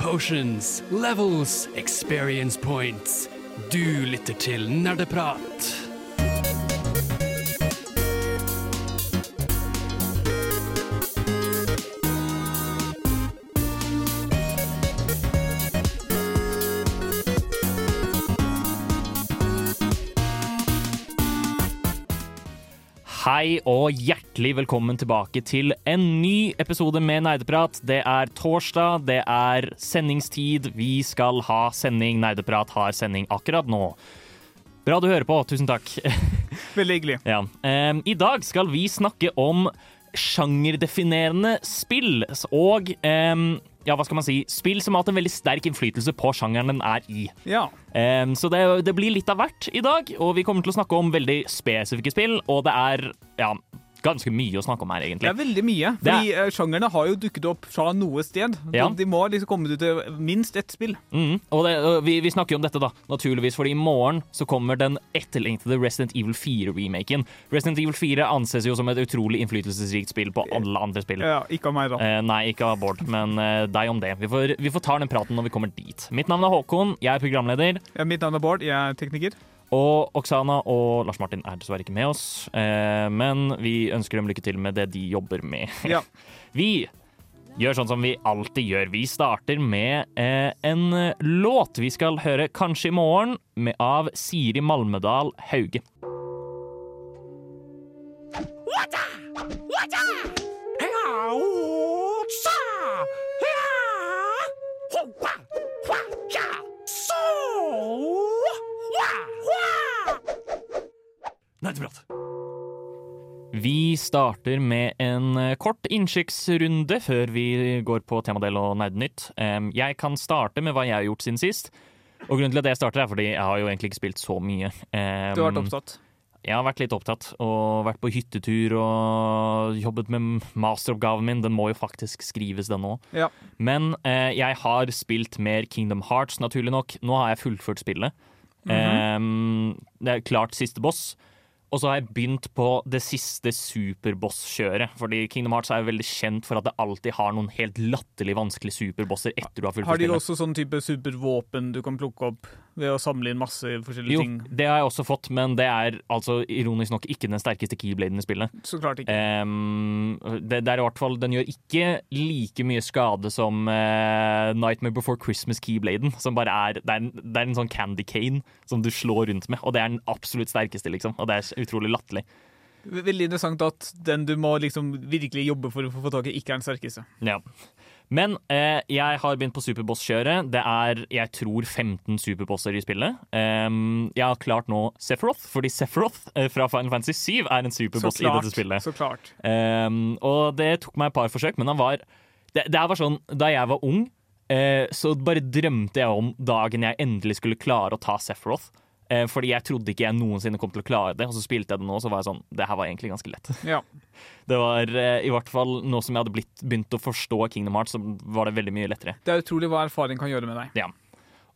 potions, levels, experience points. Du lytter til Nerdeprat. Hei og hjertelig velkommen tilbake til en ny episode med Nerdeprat. Det er torsdag, det er sendingstid. Vi skal ha sending. Nerdeprat har sending akkurat nå. Bra du hører på. Tusen takk. Veldig hyggelig. Ja. I dag skal vi snakke om sjangerdefinerende spill. Og ja, hva skal man si? Spill som har hatt en veldig sterk innflytelse på sjangeren den er i. Ja. Um, så det, det blir litt av hvert i dag, og vi kommer til å snakke om veldig spesifikke spill. Og det er ja, ganske mye å snakke om her, Det egentlig. er veldig mye. Fordi er- Fordi eh, sjangerne har jo dukket opp fra noe sted. Ja. De må liksom komme ut til minst ett spill. Mm, og det, vi, vi snakker jo om dette, da, naturligvis, fordi i morgen så kommer den etterlengtede Resident Evil 4-remaken. Resident Evil 4 anses jo som et utrolig innflytelsesrikt spill på alle andre spill. Ja, ikke av meg, da. Eh, nei, ikke av Bård, men eh, deg om det. Vi får, vi får ta den praten når vi kommer dit. Mitt navn er Håkon, jeg er programleder. Ja, mitt navn er Bård, jeg er tekniker. Og Oksana og Lars Martin er dessverre ikke med oss, eh, men vi ønsker dem lykke til med det de jobber med. Ja. Vi gjør sånn som vi alltid gjør. Vi starter med eh, en låt vi skal høre kanskje i morgen, med, av Siri Malmedal Hauge. Nerdeprat. Vi starter med en eh, kort innkikksrunde før vi går på temadel og nerdenytt. Jeg kan starte med hva jeg har gjort siden sist. Og grunnen til at jeg starter, er fordi jeg har jo egentlig ikke spilt så mye. Du har vært opptatt. Jeg har vært litt opptatt og vært på hyttetur og jobbet med masteroppgaven min. Den må jo faktisk skrives, den òg. Ja. Men eh, jeg har spilt mer Kingdom Hearts, naturlig nok. Nå har jeg fullført spillet. Em, det er klart siste boss. Og så har jeg begynt på det siste superboss-kjøret. Fordi Kingdom Hearts er veldig kjent for at det alltid har noen helt latterlig vanskelige superbosser etter du har Har de også sånn type supervåpen du kan plukke opp ved å samle inn masse forskjellige Jo, ting? det har jeg også fått, men det er altså ironisk nok ikke den sterkeste keybladen i spillet. Så klart ikke. Um, det, det er i hvert fall Den gjør ikke like mye skade som uh, Nightmare Before Christmas Keybladen. Som bare er det, er en, det er en sånn candy cane som du slår rundt med, og det er den absolutt sterkeste, liksom. Og det er utrolig latterlig. Veldig interessant at den du må liksom virkelig jobbe for å få tak i, ikke er den sterkeste. Ja. Men eh, jeg har begynt på superboss-kjøret. Det er, jeg tror, 15 superbosser i spillet. Um, jeg har klart nå Sephiroth, fordi Sephiroth eh, fra Final Fantasy 7 er en superboss i dette spillet. Så klart. Um, og det tok meg et par forsøk, men han var det, det var sånn, Da jeg var ung, eh, så bare drømte jeg om dagen jeg endelig skulle klare å ta Sephiroth. Eh, fordi jeg trodde ikke jeg noensinne kom til å klare det, og så spilte jeg det nå, så var jeg sånn Det her var egentlig ganske lett. Ja. Det var eh, i hvert fall nå som jeg hadde blitt, begynt å forstå Kingdom Hearts, så var det veldig mye lettere. Det er utrolig hva erfaring kan gjøre med deg. Ja.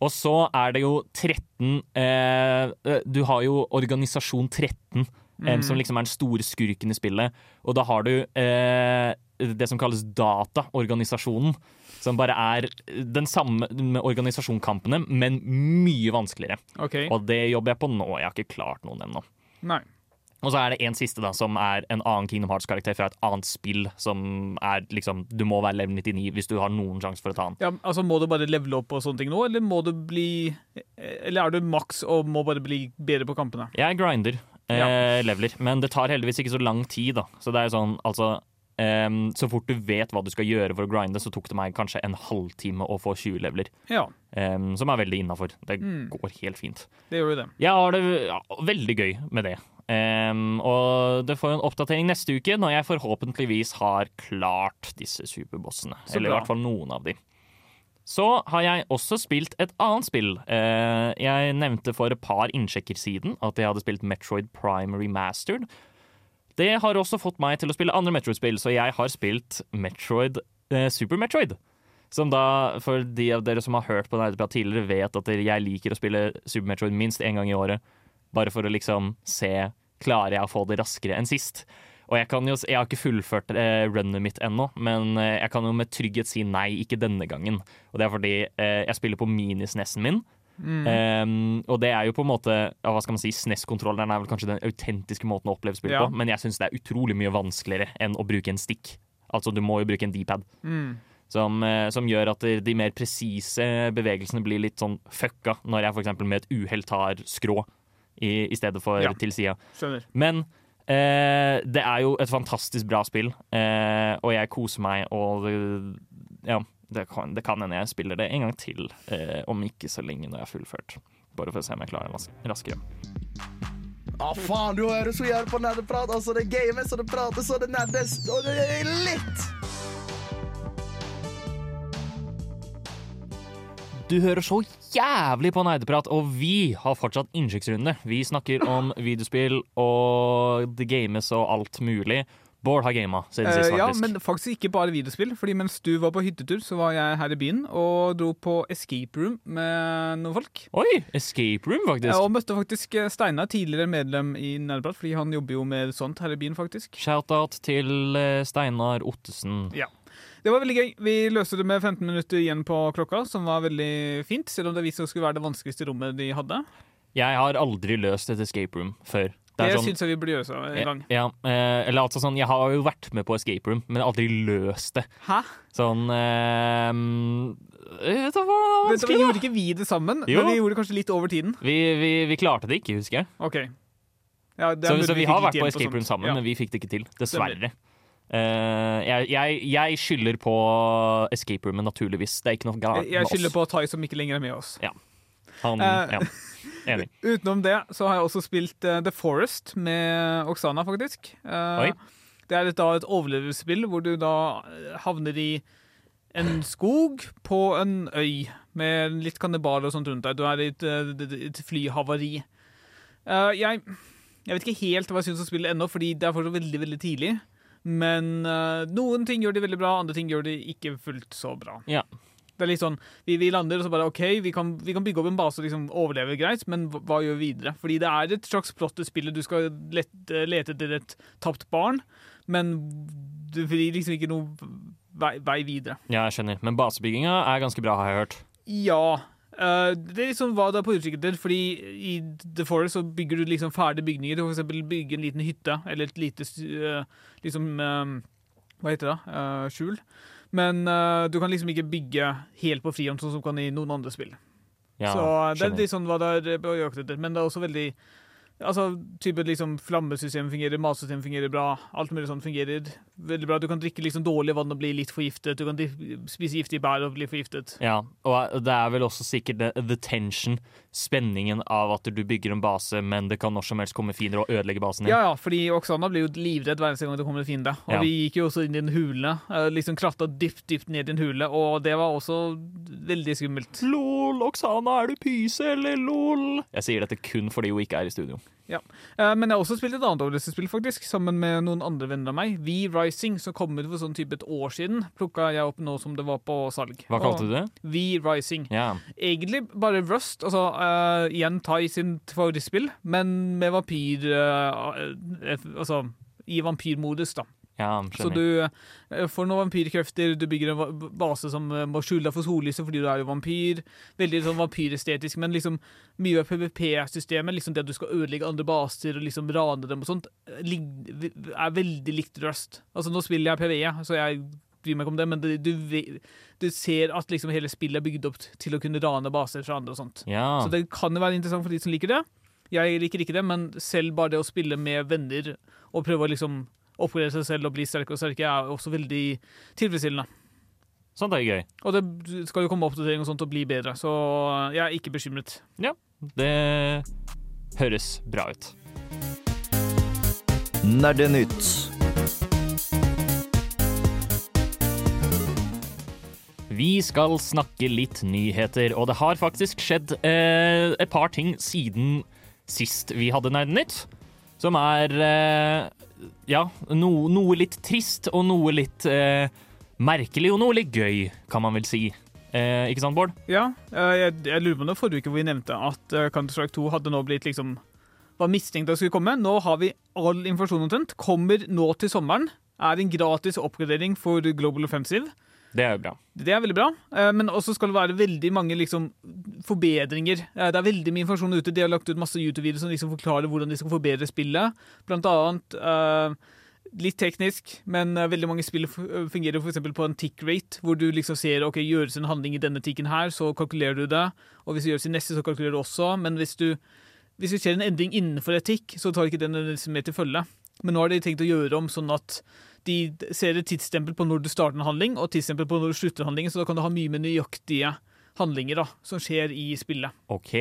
Og så er det jo 13 eh, eh, Du har jo Organisasjon 13, eh, som liksom er den store skurken i spillet. Og da har du eh, det som kalles Dataorganisasjonen. Som bare er den samme med organisasjonskampene, men mye vanskeligere. Okay. Og det jobber jeg på nå. Jeg har ikke klart noen ennå. Nei. Og så er det en siste, da, som er en annen Kingdom Hearts-karakter fra et annet spill. Som er liksom Du må være level 99 hvis du har noen sjanse for å ta den. Ja, altså Må du bare levele opp og sånne ting nå, eller må du bli Eller er du maks og må bare bli bedre på kampene? Jeg grinder eh, Ja. leveler, men det tar heldigvis ikke så lang tid. da Så det er sånn, altså em, Så fort du vet hva du skal gjøre for å grinde, så tok det meg kanskje en halvtime å få 20 leveler. Ja, Um, som er veldig innafor. Det Mm. går helt fint. det gjør jo det. Jeg har det ja, veldig gøy med det. Um, og det får en oppdatering neste uke, når jeg forhåpentligvis har klart disse superbossene. Eller i hvert fall noen av de. Så har jeg også spilt et annet spill. Uh, jeg nevnte for et par innsjekker siden at jeg hadde spilt Metroid Primary Remastered. Det har også fått meg til å spille andre Metroid-spill, så jeg har spilt Metroid, eh, Super Metroid. Som da, for de av dere som har hørt på Nerdeprat tidligere, vet at jeg liker å spille Super Metroid minst én gang i året. Bare for å liksom se Klarer jeg å få det raskere enn sist. Og jeg, jo, jeg har ikke fullført eh, runnet mitt ennå, men eh, jeg kan jo med trygghet si nei, ikke denne gangen. Og det er fordi eh, jeg spiller på minisnessen min. Ehm, og det er jo på en måte ja, Hva skal man si, SNES-kontrolleren er vel kanskje den autentiske måten å oppleve spill Ja. på, men jeg syns det er utrolig mye vanskeligere enn å bruke en stick. Altså, du må jo bruke en D-pad. Mm. Som, eh, som gjør at de, mer presise bevegelsene blir litt sånn fucka når jeg f.eks. med et uhell tar skrå i, i stedet for Ja. til sida. Men eh, det er jo et fantastisk bra spill, eh, og jeg koser meg, og ja, det kan, det kan hende jeg spiller det en gang til eh, om ikke så lenge når jeg har fullført. Bare for å se om jeg klarer det raskere. raskere. ah, faen, du hører så jævlig på nerdeprat. Altså, det games, og det prates, og det nerdes, og det er litt. Du hører så jævlig på Nerdeprat, og vi har fortsatt innsjekksrunde. Vi snakker om videospill og det games og alt mulig. Bård har gama siden Eh, faktisk. ja, men faktisk ikke bare videospill. Fordi mens du var på hyttetur, så var jeg her i byen og dro på escape room med noen folk. Oi! Escape room, faktisk. Ja, og møtte faktisk eh, Steinar, tidligere medlem i Nerdeprat, fordi han jobber jo med sånt her i byen, faktisk. Shout-out til eh, Steinar Ottesen. Ja. Det var veldig gøy. Vi løste det med 15 minutter igjen på klokka, som var veldig fint. Selv om det viste seg å skulle være det vanskeligste rommet de hadde. Jeg har aldri løst et escape room før. Det Det sånn, syns jeg vi burde gjøre så en gang. ja, eh, eller altså sånn, Jeg har jo vært med på escape room, men aldri løst det. Hæ? Sånn hva, det var vanskelig, gjorde ikke vi det sammen? Jo. Men vi gjorde kanskje litt over tiden. Vi, vi, vi klarte det ikke, husker jeg. Ok. Ja, det Så, så vi har vært på escape room sammen, Ja. men vi fikk det ikke til. Dessverre. Uh, jeg, jeg, jeg skylder på escape roomet, naturligvis. Det er ikke noe galt med oss. jeg skylder på Tai, som ikke lenger er med oss. Han, uh, ja. Enig. Utenom det så har jeg også spilt uh, The Forest med Oksana, faktisk. Uh. Det er et, da et overlevelsesspill hvor du da eh, havner i en skog på en øy med litt kannibaler og sånt rundt deg. Du er i et, et flyhavari. Uh, jeg, jeg vet ikke helt hva jeg syns om spillet ennå, fordi det er fortsatt veldig veldig tidlig. Men noen ting gjør de veldig bra, andre ting gjør de ikke fullt så bra. Ja. Det er litt sånn, vi, vi lander og så bare OK, vi kan, vi kan bygge opp en base og liksom overleve greit, men hva, hva gjør vi videre? Fordi det er et slags plott i spillet. Du skal lette, lete etter et tapt barn, men du blir liksom ikke noe vei, vei videre. ja, jeg skjønner. Men basebygginga er ganske bra, har jeg hørt. Ja. Uh, det er liksom hva du er på utkikk etter, fordi i The Forest så bygger du liksom ferdige bygninger. Du kan eksempel bygge en liten hytte, eller et lite uh, liksom eh, Hva heter det? Uh, skjul. Men uh, du kan liksom ikke bygge helt på frihånd, sånn som du kan i noen andre spill. Ja, så det er litt sånn hva det er. Men det er også veldig Altså, type liksom Flammesystemet fungerer, matsystemet fungerer bra. Alt mulig sånn fungerer veldig bra. Du kan drikke liksom dårlig vann og bli litt forgiftet. Du kan spise giftige bær og bli forgiftet. Ja, og det er vel også sikkert the, the tension, spenningen av at du bygger en base, men det kan når som helst komme fiender og ødelegge basen din. Ja, ja, fordi Oksana blir jo livredd hver eneste gang det kommer en fiende. Og Ja. vi gikk jo også inn i en hule. eh, Liksom kratta dypt, dypt ned i en hule, og det var også veldig skummelt. Lol, Oksana, er du pyse, eller lol? Jeg sier dette kun fordi hun ikke er i studio. Eh, Men jeg har også spilt et annet overlevelsesspill, faktisk, sammen med noen andre venner av meg. V-Rising, som kom ut for sånn type et år siden, plukka jeg opp nå som det var på salg. Hva kalte du det? V-Rising. Ja. Egentlig bare Rust, altså uh, igjen Tai sin favorittspill, men med vampyr uh, Altså i vampyrmodus, da. Ja, Så du eh, får noen vampyrkrefter, du bygger en base som eh, må skjule deg for sollyset fordi du er jo vampyr. Veldig sånn vampyrestetisk, men liksom mye av PVP-systemet, liksom det at du skal ødelegge andre baser og liksom rane dem og sånt, eh, er veldig likt Rust. Altså nå spiller jeg PVE, så jeg bryr meg ikke om det, men det, du, du ser at liksom hele spillet er bygd opp til å kunne rane baser fra andre og sånt. ja. Så det kan jo være interessant for de som liker det. Jeg liker ikke det, men selv bare det å spille med venner og prøve å liksom oppgradere seg selv og bli sterkere og sterkere, er også veldig tilfredsstillende. Sånt er gøy. Og det skal jo komme oppdatering og sånt og bli bedre, så jeg er ikke bekymret. Ja, Det høres bra ut. Nerdenytt. Vi skal snakke litt nyheter, og det har faktisk skjedd eh, et par ting siden sist vi hadde Nerdenytt. Som er eh, ja, no, noe litt trist og noe litt eh, merkelig og noe litt gøy, kan man vel si. Eh, ikke sant, Bård? Ja, eh, jeg, jeg lurer på det forrige uke hvor vi nevnte at eh, Counter-Strike 2 hadde nå blitt liksom var mistenkt at skulle komme. Nå har vi all informasjon omtrent. Kommer nå til sommeren. Er en gratis oppgradering for Global Offensive. Det er jo bra. Det er veldig bra. Eh, Men også skal det være veldig mange liksom, forbedringer. Eh, Det er veldig mye informasjon ute. De har lagt ut masse YouTube-videoer som liksom forklarer hvordan de skal forbedre spillet. Blant annet eh, litt teknisk, men veldig mange spill fungerer f.eks. på en tick rate, hvor du liksom ser ok, gjøres en handling i denne ticken her, så kalkulerer du det. Og hvis det gjøres i neste, så kalkulerer du også. Men hvis du hvis det skjer en endring innenfor et tikk, så tar ikke den med til følge. Men nå har de tenkt å gjøre om sånn at de ser et tidsstempel på når du starter en handling, og tidsstempel på når du slutter handlingen, så da kan du ha mye mer nøyaktige handlinger da, som skjer i spillet. OK.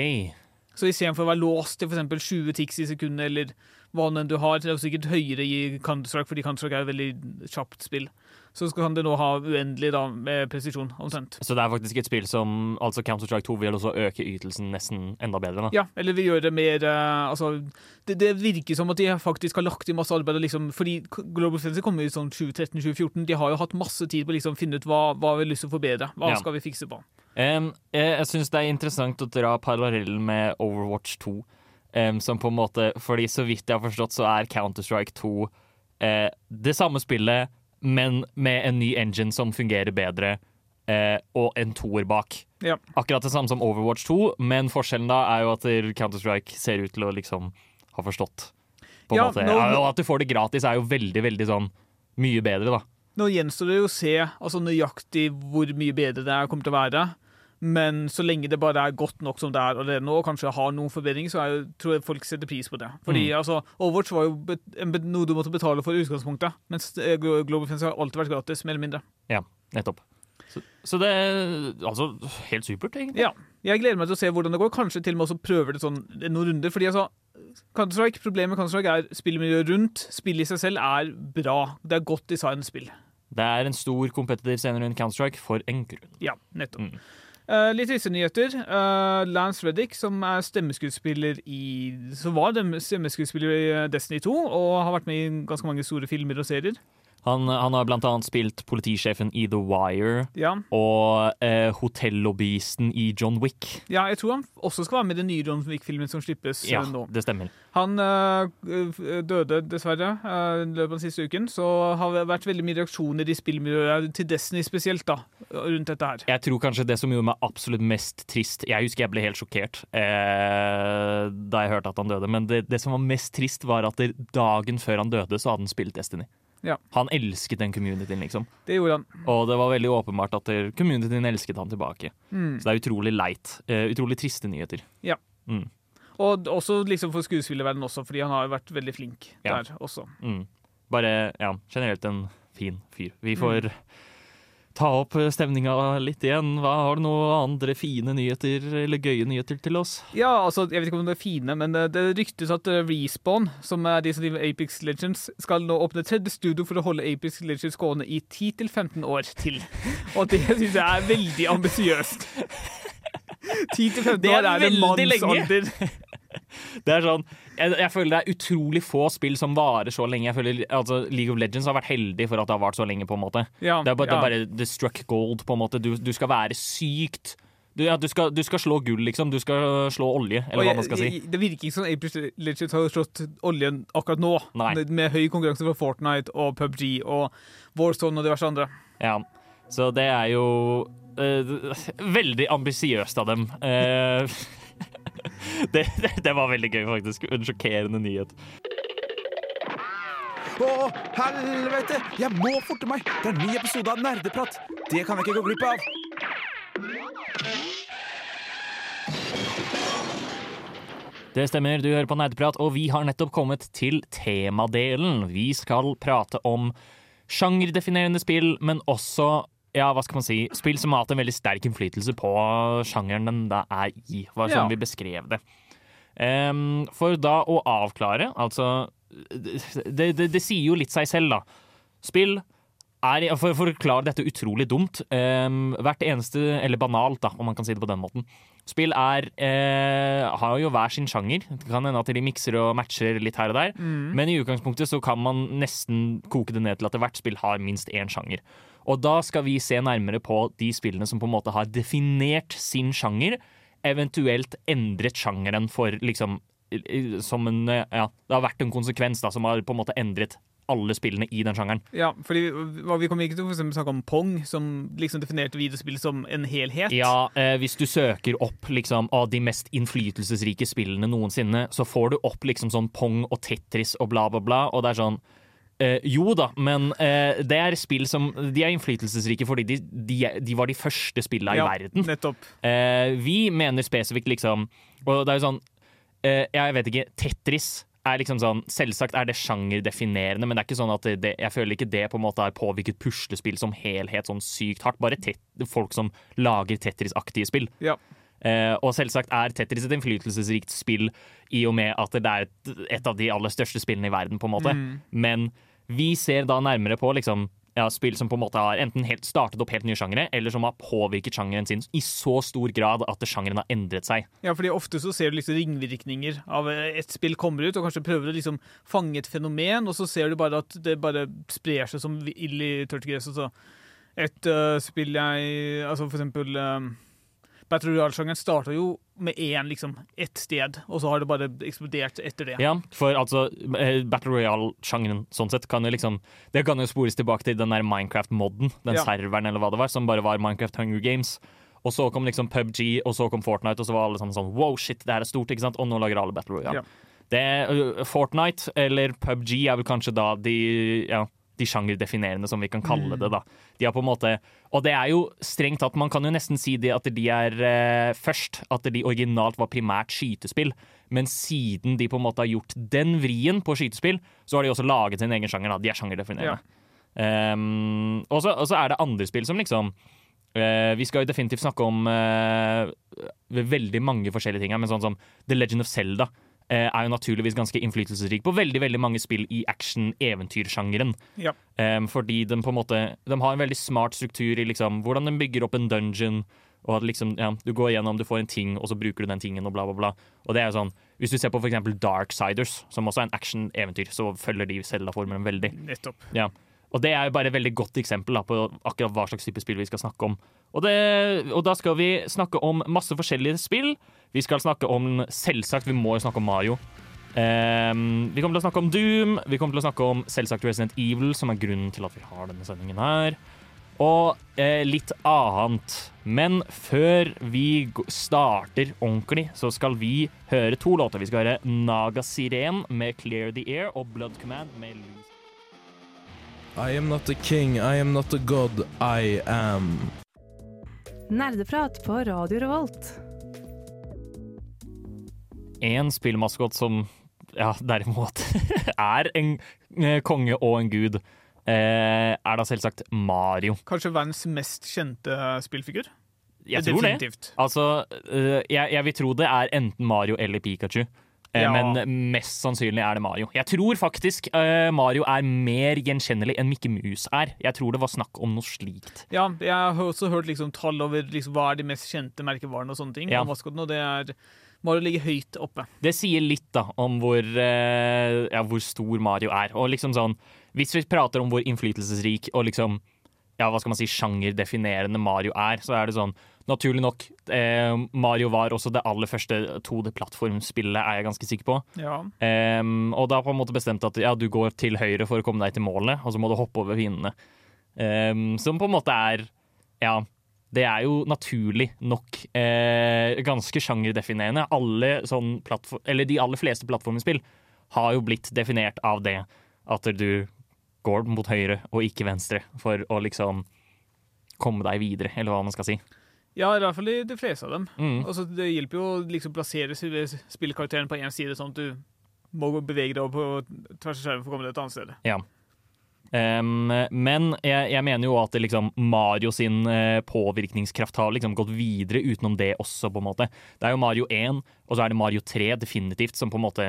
Så istedenfor å være låst til f.eks. 20 tics i sekundet, eller hva nå enn du har, det er jo sikkert høyere i Counter-Strike, fordi Counter-Strike er et veldig kjapt spill, så kan det nå ha uendelig da, med presisjon, omtrent. Så det er faktisk et spill som altså Counter-Strike 2 vil også øke ytelsen nesten enda bedre. da. Ja, eller vil gjøre det mer eh, Altså, det, det virker som at de faktisk har lagt i masse arbeid. Liksom, fordi Global Fantasy kom i sånn 2013-2014. De har jo hatt masse tid på å liksom finne ut hva, hva vi har lyst til å forbedre. Hva Ja. skal vi fikse på? Um, jeg jeg syns det er interessant å dra parallellen med Overwatch 2. Um, som på en måte, fordi så vidt jeg har forstått, så er Counter-Strike 2 eh, det samme spillet, men med en ny engine som fungerer bedre, eh, og en toer bak. Ja. Akkurat det samme som Overwatch 2, men forskjellen da er jo at Counter-Strike ser ut til å liksom ha forstått. På en Ja, måte. nå- Ja, og at du får det gratis, er jo veldig, veldig sånn mye bedre, da. Nå gjenstår det jo å se altså nøyaktig hvor mye bedre det er, kommer til å være. Men så lenge det bare er godt nok som det er allerede nå, og kanskje har noen forbedringer, så er tror jeg folk setter pris på det. Fordi altså, Overwatch var jo en, noe du måtte betale for i utgangspunktet, mens eh, Global Fence har alltid vært gratis, mer eller mindre. Ja, nettopp. Så, så det er altså helt supert, egentlig. Ja. Jeg gleder meg til å se hvordan det går. Kanskje til og med også prøver det sånn noen runder. Fordi altså, Counter-Strike, Problemet med Counter-Strike er spillmiljøet rundt. Spillet i seg selv er bra. Det er godt designet spill. Det er en stor kompetitiv scene rundt Counter-Strike for en grunn. Ja, nettopp. Mm. Eh, litt triste nyheter. Uh, Lance Reddick, som er stemmeskuespiller i Som var stemmeskuespiller i eh, Destiny 2, og har vært med i ganske mange store filmer og serier. Han, han har annet spilt politisjefen i The Wire Ja, og eh, hotellobbyisten i John Wick. ja jeg tror han også skal være med i den nye John Wick-filmen som slippes Ja, eh, nå. det stemmer. Han øh, døde dessverre i i løpet av den siste uken, så har det vært veldig mye reaksjoner i spillmiljøet til Destiny spesielt da, rundt dette her. Jeg tror kanskje det som gjorde meg absolutt mest trist Jeg husker jeg ble helt sjokkert eh, da jeg hørte at han døde, men det, det som var mest trist, var at dagen før han døde, så hadde han spilt Destiny. Ja. Han elsket den communityen, liksom. Det gjorde han. Og det var veldig åpenbart at communityen elsket han tilbake. Mm. Så det er utrolig leit. Uh, utrolig triste nyheter. Ja. Mm. Og også liksom for skuespillerverdenen også, fordi han har vært veldig flink Ja. der også. Mm. Bare ja, generelt en fin fyr. Vi får ta opp stemninga litt igjen. Hva Har du noen andre fine nyheter eller gøye nyheter til oss? Ja, altså, jeg vet ikke om det er fine, men det, det ryktes at eh, Respawn, som er de som driver Apex Legends, skal nå åpne tredje studio for å holde Apex Legends gående i 10-15 år til. Og det syns jeg er veldig ambisiøst. 10-15 Det er år er en mannsalder. Det er sånn, jeg, jeg føler det er utrolig få spill som varer så lenge. Jeg føler altså, League of Legends har vært heldig for at det har vart så lenge. på en måte Ja, Det er bare, ja. det er bare the struck gold. på en måte Du, du skal være sykt du, ja, du, skal, du skal slå gull, liksom. Du skal slå olje, eller Og hva man skal si. Det virker ikke som Apex Legends har slått oljen akkurat nå, Nei. med høy konkurranse fra Fortnite og PubG og Warzone og diverse andre. Ja, Så det er jo uh, veldig ambisiøst av dem. Eh, det, det, det var veldig gøy, faktisk. En sjokkerende nyhet. Å, helvete! Jeg må forte meg! Det er en ny episode av Nerdeprat. Det kan jeg ikke gå glipp av. Det stemmer, du hører på Nerdprat, og vi har nettopp kommet til temadelen. Vi skal prate om sjangerdefinerende spill, men også ja, hva skal man si, spill som har hatt en veldig sterk innflytelse på sjangeren den da er i. Var sånn Ja. vi beskrev det. Um, for da å avklare, altså det, det, det sier jo litt seg selv, da. Spill er, for, for å forklare dette utrolig dumt, um, hvert eneste, eller banalt, da, om man kan si det på den måten. Spill er, eh, har jo hver sin sjanger. Det kan hende at de mikser og matcher litt her og der. Men i utgangspunktet så kan man nesten koke det ned til at hvert spill har minst én sjanger. Og da skal vi se nærmere på de spillene som på en måte har definert sin sjanger, eventuelt endret sjangeren for liksom som en eh, Ja, det har vært en konsekvens da, som har på en måte endret alle spillene i den sjangeren. Ja, fordi Vi kommer ikke til å snakke om Pong, som liksom definerte videospill som en helhet. Ja, eh, hvis du søker opp liksom av de mest innflytelsesrike spillene noensinne, så får du opp liksom sånn Pong og Tetris og bla, bla, bla, og det er sånn eh, jo da, men eh, det er spill som De er innflytelsesrike fordi de, de, de var de første spillene Ja, i verden. Nettopp. Eh, vi mener spesifikt liksom Og det er jo sånn eh, Jeg vet ikke, Tetris er liksom sånn Selvsagt er det sjangerdefinerende, men det er ikke sånn at det, det, jeg føler ikke det på en måte har påvirket puslespill som helhet sånn sykt hardt. Bare tet, folk som lager Tetris-aktige spill. Ja. Eh, og selvsagt er Tetris et innflytelsesrikt spill i og med at det er et, et av de aller største spillene i verden, på en måte. Mm. Men vi ser da nærmere på liksom ja, spill som på en måte har enten helt startet opp helt nye sjangere, eller som har påvirket sjangeren sin i så stor grad at sjangeren har endret seg. Ja, fordi ofte så ser du liksom ringvirkninger av eh, et spill kommer ut, og kanskje prøver å liksom fange et fenomen, og så ser du bare at det bare sprer seg som ild i tørt gress. Et uh, spill jeg Altså for eksempel um, Battle starta jo med én, liksom, ett sted, og så har det bare eksplodert etter det. Ja, for altså eh, Battle Royale-sjangeren sånn sett kan jo liksom Det kan jo spores tilbake til den der Minecraft-modden, den Ja. serveren eller hva det var, som bare var Minecraft Hunger Games. Og så kom liksom PubG, og så kom Fortnite, og så var alle sammen sånn wow, shit, det her er stort, ikke sant? Og nå lager alle Battle Royale. Ja. Det, øh, Fortnite eller PubG er vel kanskje da de, ja, de sjangerdefinerende, som vi kan kalle det. da. De har på en måte, Og det er jo strengt tatt, man kan jo nesten si det at de er eh, først, at de originalt var primært skytespill. Men siden de på en måte har gjort den vrien på skytespill, så har de også laget sin egen sjanger. da. De er sjangerdefinerende. Um, og så er det andre spill som liksom uh, Vi skal jo definitivt snakke om uh, veldig mange forskjellige ting her, men sånn som The Legend of Zelda er jo naturligvis ganske innflytelsesrik på veldig veldig mange spill i action-eventyrsjangeren. Ja. Um, fordi de på en måte De har en veldig smart struktur i liksom hvordan de bygger opp en dungeon. Og at liksom, ja, Du går gjennom, du får en ting, og så bruker du den tingen, og bla, bla, bla. Og det er jo sånn, Hvis du ser på eksempel Darksiders, som også er en action-eventyr, så følger de Zelda-formelen veldig. Nettopp. Ja. Og det er jo bare et veldig godt eksempel da, på akkurat hva slags type spill vi skal snakke om. Og, det, og da skal vi snakke om masse forskjellige spill. Vi skal snakke om Selvsagt, vi må jo snakke om Mario. Um, vi kommer til å snakke om Doom, vi kommer til å snakke om selvsagt Resident Evil, som er grunnen til at vi har denne sendingen her. Og eh, litt annet. Men før vi starter ordentlig, så skal vi høre to låter. Vi skal høre Naga Siren med Clear the Air og Blood Command med Lose I am not a king, I am not a god, I am. Nerdeprat på Radio Revolt. En spillmaskot som ja, derimot er en eh, konge og en gud, eh, er da selvsagt Mario. Kanskje verdens mest kjente spillfigur? Jeg tror det. Definitivt. Altså, eh, jeg, jeg vil tro det er enten Mario eller Pikachu. Eh, Ja. Men mest sannsynlig er det Mario. Jeg tror faktisk eh, Mario er mer gjenkjennelig enn Mikke Mus er. Jeg tror det var snakk om noe slikt. Ja, jeg har også hørt liksom tall over liksom, hva er de mest kjente merkevarene og sånne ting. Ja. Og og det er Mario ligger høyt oppe. Det sier litt da om hvor, eh, ja, hvor stor Mario er. Og liksom sånn, Hvis vi prater om hvor innflytelsesrik og liksom ja, hva skal man si, sjangerdefinerende Mario er, så er det sånn Naturlig nok, eh, Mario var også det aller første 2D-plattformspillet, er jeg ganske sikker på. Ja. Em, og da på en måte bestemt at ja, du går til høyre for å komme deg til målet, og så må du hoppe over fiendene. Em, som på en måte er Ja, det er jo naturlig nok eh, ganske sjangerdefinerende. Alle sånn plattform, eller de aller fleste plattformspill har jo blitt definert av det at du går mot høyre og ikke venstre for å liksom komme deg videre, eller hva man skal si. ja, i hvert fall de, de fleste av dem. Mm. Altså, det hjelper jo å liksom plassere spillkarakteren på én side, sånn at du må bevege deg over på tvers av skjermen for å komme deg et annet sted. Ja. Em, men jeg, jeg mener jo at liksom Mario sin eh, påvirkningskraft har liksom gått videre utenom det også, på en måte. Det er jo Mario 1, og så er det Mario 3 definitivt, som på en måte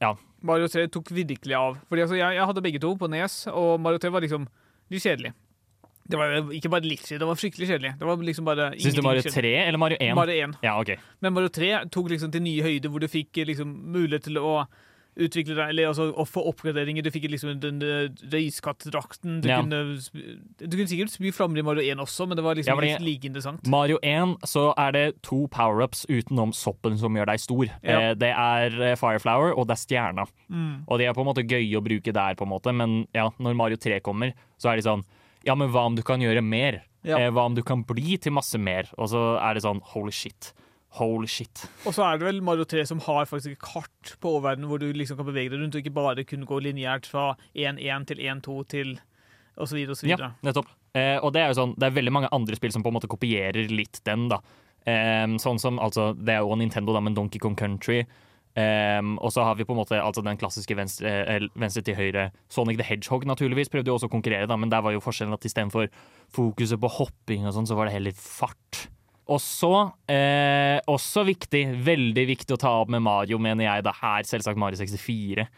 Ja, Mario 3 tok virkelig av. Fordi altså, jeg, jeg hadde begge to på Nes, og Mario 3 var liksom litt kjedelig. Det var ikke bare litt kjedelig, det var fryktelig kjedelig. Det var liksom bare Syns du Mario Mario kjedelig. 3 eller Mario 1? Mario 1. Ja, okay. Men Mario 3 tok liksom til nye høyder, hvor du fikk liksom mulighet til å utvikle deg, eller altså å få oppgraderinger. Du fikk liksom den eh, røyskattdrakten. Du, Ja. kunne du kunne sikkert spy flammer i Mario 1 også, men det var liksom Ja, like interessant. Mario 1 så er det to power-ups utenom soppen som gjør deg stor. Ja. Eh, det er eh, Fireflower og det er stjerna. Mm. Og de er på en måte gøye å bruke der, på en måte, men ja, når Mario 3 kommer, så er de sånn Ja, men hva om du kan gjøre mer? Ja. Eh, hva om du kan bli til masse mer? Og så er det sånn holy shit. Holy shit. Og så er det vel Mario 3 som har faktisk et kart på oververdenen hvor du liksom kan bevege deg rundt, og ikke bare kunne gå lineært fra 1-1 til 1-2 til og så Ja, nettopp. Eh, og det er jo sånn, det er veldig mange andre spill som på en måte kopierer litt den, da. Eh, sånn som, altså, Det er jo Nintendo, da, men Donkey Kong Country. Um, og så har vi på en måte altså den klassiske venstre, eh, venstre til høyre. Sonic the Hedgehog naturligvis prøvde jo også å konkurrere, da, men der var jo forskjellen at istedenfor fokuset på hopping og sånn, så var det heller fart. Og så, eh, også viktig, veldig viktig å ta opp med Mario, mener jeg, da her selvsagt Mario 64.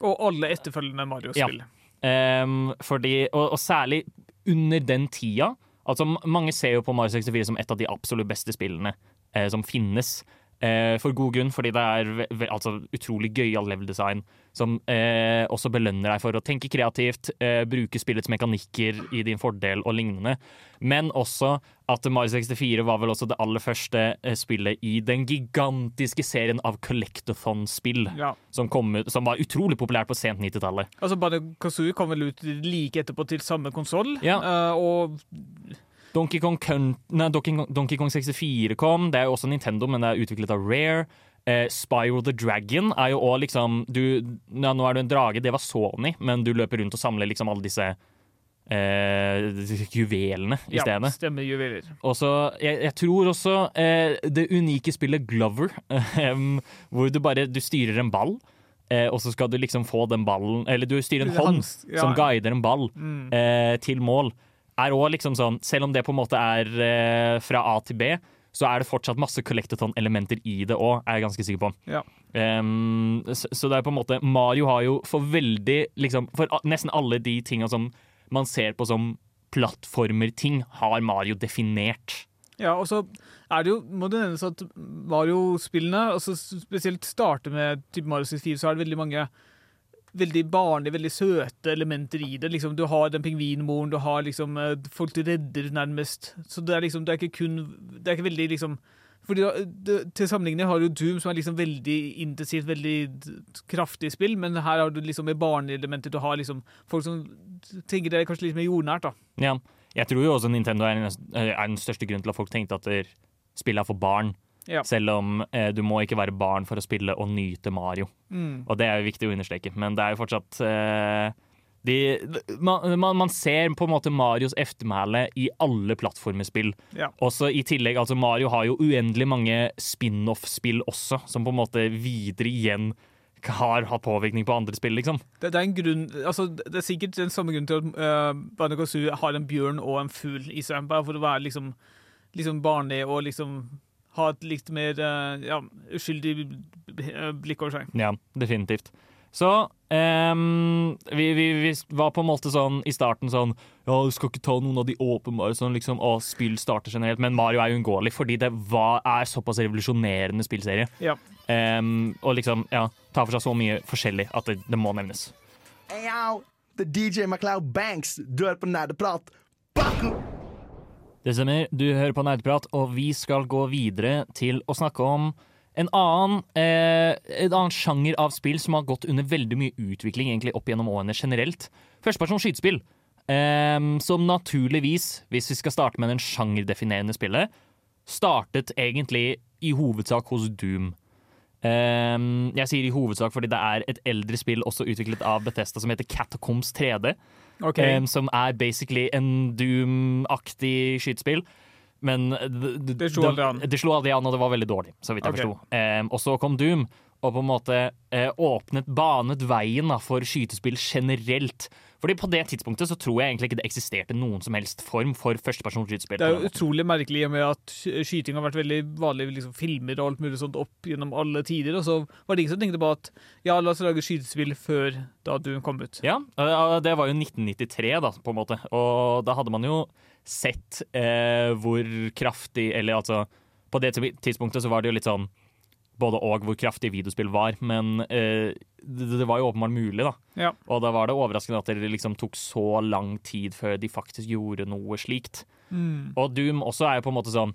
Og alle etterfølgende Mario-spill. Ehm, fordi, og, og særlig under den tida. Altså, mange ser jo på Mario 64 som et av de absolutt beste spillene eh, som finnes. Eh, for god grunn, fordi det er altså, utrolig gøyal level design som eh, også belønner deg for å tenke kreativt, eh, bruke spillets mekanikker i din fordel og lignende. Men også at Mario 64 var vel også det aller første eh, spillet i den gigantiske serien av collectathon-spill Ja. som, som var utrolig populært på sent 90-tallet. Altså, Banjo Kazooie kom vel ut like etterpå til samme konsoll, Ja. og Donkey Kong, nei, Donkey, Kong, Donkey Kong 64 kom. Det er jo også Nintendo, men det er utviklet av Rare. Eh, Spyro the Dragon er jo òg liksom du, ja, Nå er du en drage, det var Sony, men du løper rundt og samler liksom alle disse eh, juvelene i ja, stedet. stemmer juveler. Og så, jeg, jeg tror også eh, det unike spillet Glover, hvor du bare du styrer en ball, eh, og så skal du liksom få den ballen Eller du styrer en hånd ja. som guider en ball Mm. eh, til mål. Er òg liksom sånn, Selv om det på en måte er eh, fra A til B, så er det fortsatt masse collectathon-elementer i det òg, er jeg ganske sikker på. Ja. Um, så, så det er på en måte Mario har jo for veldig liksom, For nesten alle de tinga som man ser på som plattformer-ting, har Mario definert. Ja, og så er det jo, må det nevnes at Mario-spillene, altså spesielt starter med type Mario 64, så er det veldig mange veldig barnlige, veldig søte elementer i det. Liksom, du har den pingvinmoren, du har liksom eh, folk du redder nærmest. Så det er liksom, det er ikke kun Det er ikke veldig liksom fordi det, Til sammenligning har du Doom, som er liksom veldig intensivt, veldig kraftig spill, men her har du liksom med barneelementer. Du har liksom folk som tenker det er kanskje litt mer jordnært, da. Ja. Jeg tror jo også Nintendo er den, er den største grunnen til at folk tenkte at spillet er for barn. Ja. Selv om eh, du må ikke være barn for å spille og nyte Mario. Mm. Og det er jo viktig å understreke, men det er jo fortsatt eh, de, man, man, man ser på en måte Marios eftermæle i alle plattformspill. Ja. Også i tillegg, altså Mario har jo uendelig mange spin-off-spill også, som på en måte videre igjen har hatt påvirkning på andre spill, liksom. Det, det er en grunn Altså, det er sikkert den samme grunnen til at uh, Banjo Kazooie har en bjørn og en fugl i seg, bare for å være liksom, liksom barnlig og liksom ha et litt mer eh, ja, uskyldig b- blikk over seg. Ja, definitivt. Så um, vi, vi, vi var på en måte sånn i starten sånn Ja, du skal ikke ta noen av de åpenbare sånn liksom, å, spill starter generelt, men Mario er uunngåelig fordi det var, er såpass revolusjonerende spillserie. Ja. Um, og liksom, ja, tar for seg så mye forskjellig at det, det må nevnes. Hey, yo, er DJ MacLeod Banks. Hører på Nerdeprat. Baku! Det stemmer, du hører på Nerdprat, og vi skal gå videre til å snakke om en annen, eh, en annen sjanger av spill som har gått under veldig mye utvikling egentlig opp gjennom årene generelt. Førsteperson skytespill. Eh, som naturligvis, hvis vi skal starte med den sjangerdefinerende spillet, startet egentlig i hovedsak hos Doom. Eh, jeg sier i hovedsak fordi det er et eldre spill også utviklet av Bethesda som heter Catacombs 3D. OK. Um, som er basically en Doom-aktig skytespill. Men Det slo aldri an. Det slo aldri an, og det var veldig dårlig, så vidt jeg okay. forsto. Um, og så kom Doom, og på en måte uh, åpnet, banet veien da, for skytespill generelt. Fordi på det tidspunktet så tror jeg egentlig ikke det eksisterte noen som helst form for førstepersons skytespill. Det er jo utrolig merkelig i og med at skyting har vært veldig vanlig i liksom, filmer og alt mulig sånt opp gjennom alle tider. Og så var det ingen som tenkte på at ja, la oss lage skytespill før da du kom ut. Ja, eh, det var jo 1993, da, på en måte. Og da hadde man jo sett eh, hvor kraftig Eller altså På det tidspunktet så var det jo litt sånn både og hvor kraftig videospill var, men eh, det, det var jo åpenbart mulig, da. Ja. Og da var det overraskende at det liksom tok så lang tid før de faktisk gjorde noe slikt. Mm. Og Doom også er jo på en måte sånn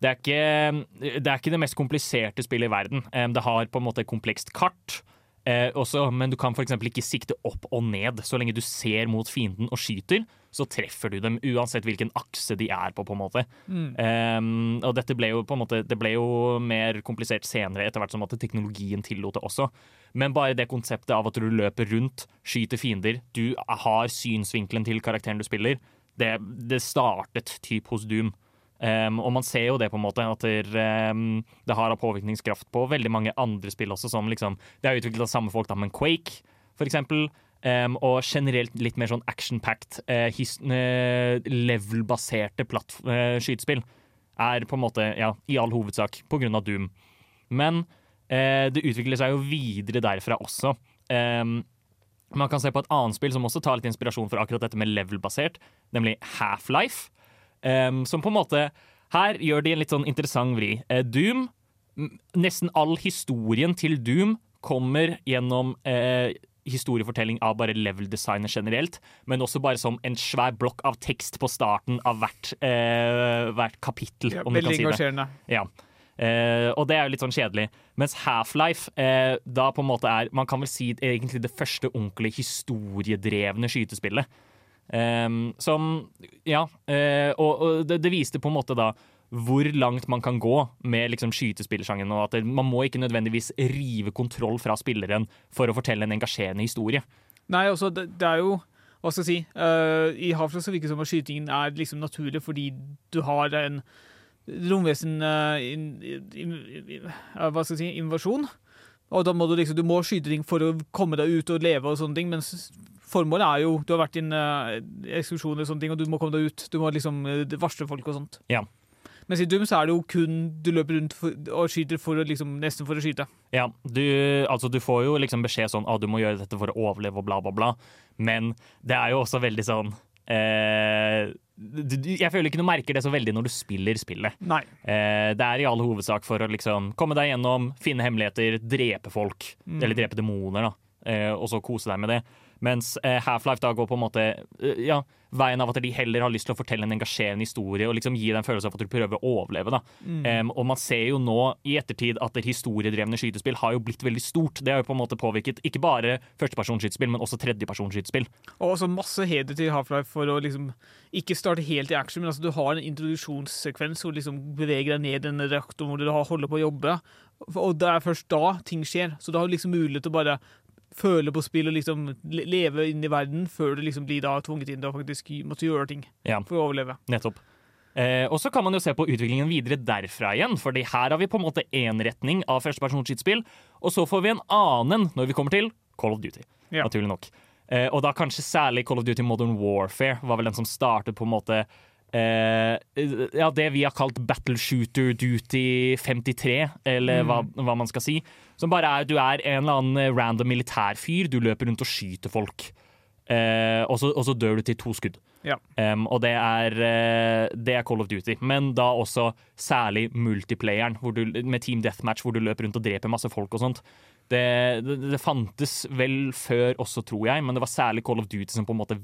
det er, ikke, det er ikke det mest kompliserte spillet i verden. Em, Det har på en måte et komplekst kart, eh, også, men du kan f.eks. ikke sikte opp og ned. Så lenge du ser mot fienden og skyter, så treffer du dem uansett hvilken akse de er på. på en måte. Mm. Em, og dette ble jo på en måte Det ble jo mer komplisert senere, etter hvert som at teknologien tillot det også. Men bare det konseptet av at du løper rundt, skyter fiender, du har synsvinkelen til karakteren du spiller, det, det startet typ hos Doom. Um, og man ser jo det på en måte at det, um, det har påvirkningskraft på veldig mange andre spill også, som liksom Det er utviklet av samme folk, da, men Quake, for eksempel. Um, og generelt litt mer sånn action-packed, uh, eh, level-baserte eh, skytespill er på en måte, ja, i all hovedsak på grunn av Doom. Men det utvikler seg jo videre derfra også. Man kan se på et annet spill som også tar litt inspirasjon fra akkurat dette med level-basert, nemlig Half-Life. Um, som på en måte Her gjør de en litt sånn interessant vri. Uh, Doom Nesten all historien til Doom kommer gjennom uh, historiefortelling av bare level-designet generelt, men også bare som en svær blokk av tekst på starten av hvert, eh, hvert kapittel, Ja, om du kan veldig si engasjerende. Ja. Eh, og det er jo litt sånn kjedelig. Mens Half-Life eh, da på en måte er Man kan vel si egentlig det første ordentlig historiedrevne skytespillet. Ehm, som Ja. eh, og og det, det viste på en måte da hvor langt man kan gå med liksom skytespillersjangen. Og at det, man må ikke nødvendigvis rive kontroll fra spilleren for å fortelle en engasjerende historie. Nei, altså, det, det er jo Hva skal jeg si? Uh, I Havfrø så virker det som at skytingen er liksom naturlig fordi du har en romvesen uh, in, Hva skal jeg si? Invasjon. Og da må du liksom Du må skyte ting for å komme deg ut og leve og sånne ting, mens formålet er jo Du har vært i en ekskursjon og sånne ting, og du må komme deg ut. Du må liksom eh, varsle folk og sånt. Ja. Mens i Doom så er det jo kun du løper rundt for, og skyter for å liksom Nesten for å skyte. Ja, du, altså du får jo liksom beskjed sånn at du må gjøre dette for å overleve og bla, bla, bla. Men det er jo også veldig sånn eh, du, Jeg føler ikke du merker det så veldig når du spiller spillet. Nei. Eh, det er i all hovedsak for å liksom komme deg gjennom, finne hemmeligheter, drepe folk. Eller drepe demoner, da. Eh, og så kose deg med det. Mens eh, Half-Life da går på en måte eh, ja, veien av at de heller har lyst til å fortelle en engasjerende historie og liksom gi deg en følelse av at du prøver å overleve. da. Em, og man ser jo nå i ettertid at det historiedrevne skytespill har jo blitt veldig stort. Det har jo på en måte påvirket ikke bare førstepersonskytespill, men også tredjepersonskytespill. Og også masse heder til Half-Life for å liksom ikke starte helt i action, men altså du har en introduksjonssekvens hvor du liksom beveger deg ned i den reaktoren hvor du holder på å jobbe. Og det er først da ting skjer. Så da har du liksom mulighet til å bare føle på spill og liksom leve inn i verden før du liksom blir da tvunget inn til å faktisk måtte gjøre ting Ja. for å overleve. Nettopp. Eh, og så kan man jo se på utviklingen videre derfra igjen, fordi her har vi på en måte én retning av førstepersonskytespill, og så får vi en annen når vi kommer til Call of Duty. Ja. Naturlig nok. Eh, og da kanskje særlig Call of Duty Modern Warfare var vel den som startet på en måte eh, ja, det vi har kalt Battle Shooter Duty 53, eller hva, hva man skal si. Som bare er at du er en eller annen random militærfyr, du løper rundt og skyter folk. Eh, og, så, og så dør du til to skudd. Ja. Um, og det er, eh, det er Call of Duty. Men da også særlig multiplayeren du, med Team Deathmatch, hvor du løper rundt og dreper masse folk og sånt. Det, det, det fantes vel før også, tror jeg, men det var særlig Call of Duty som på en måte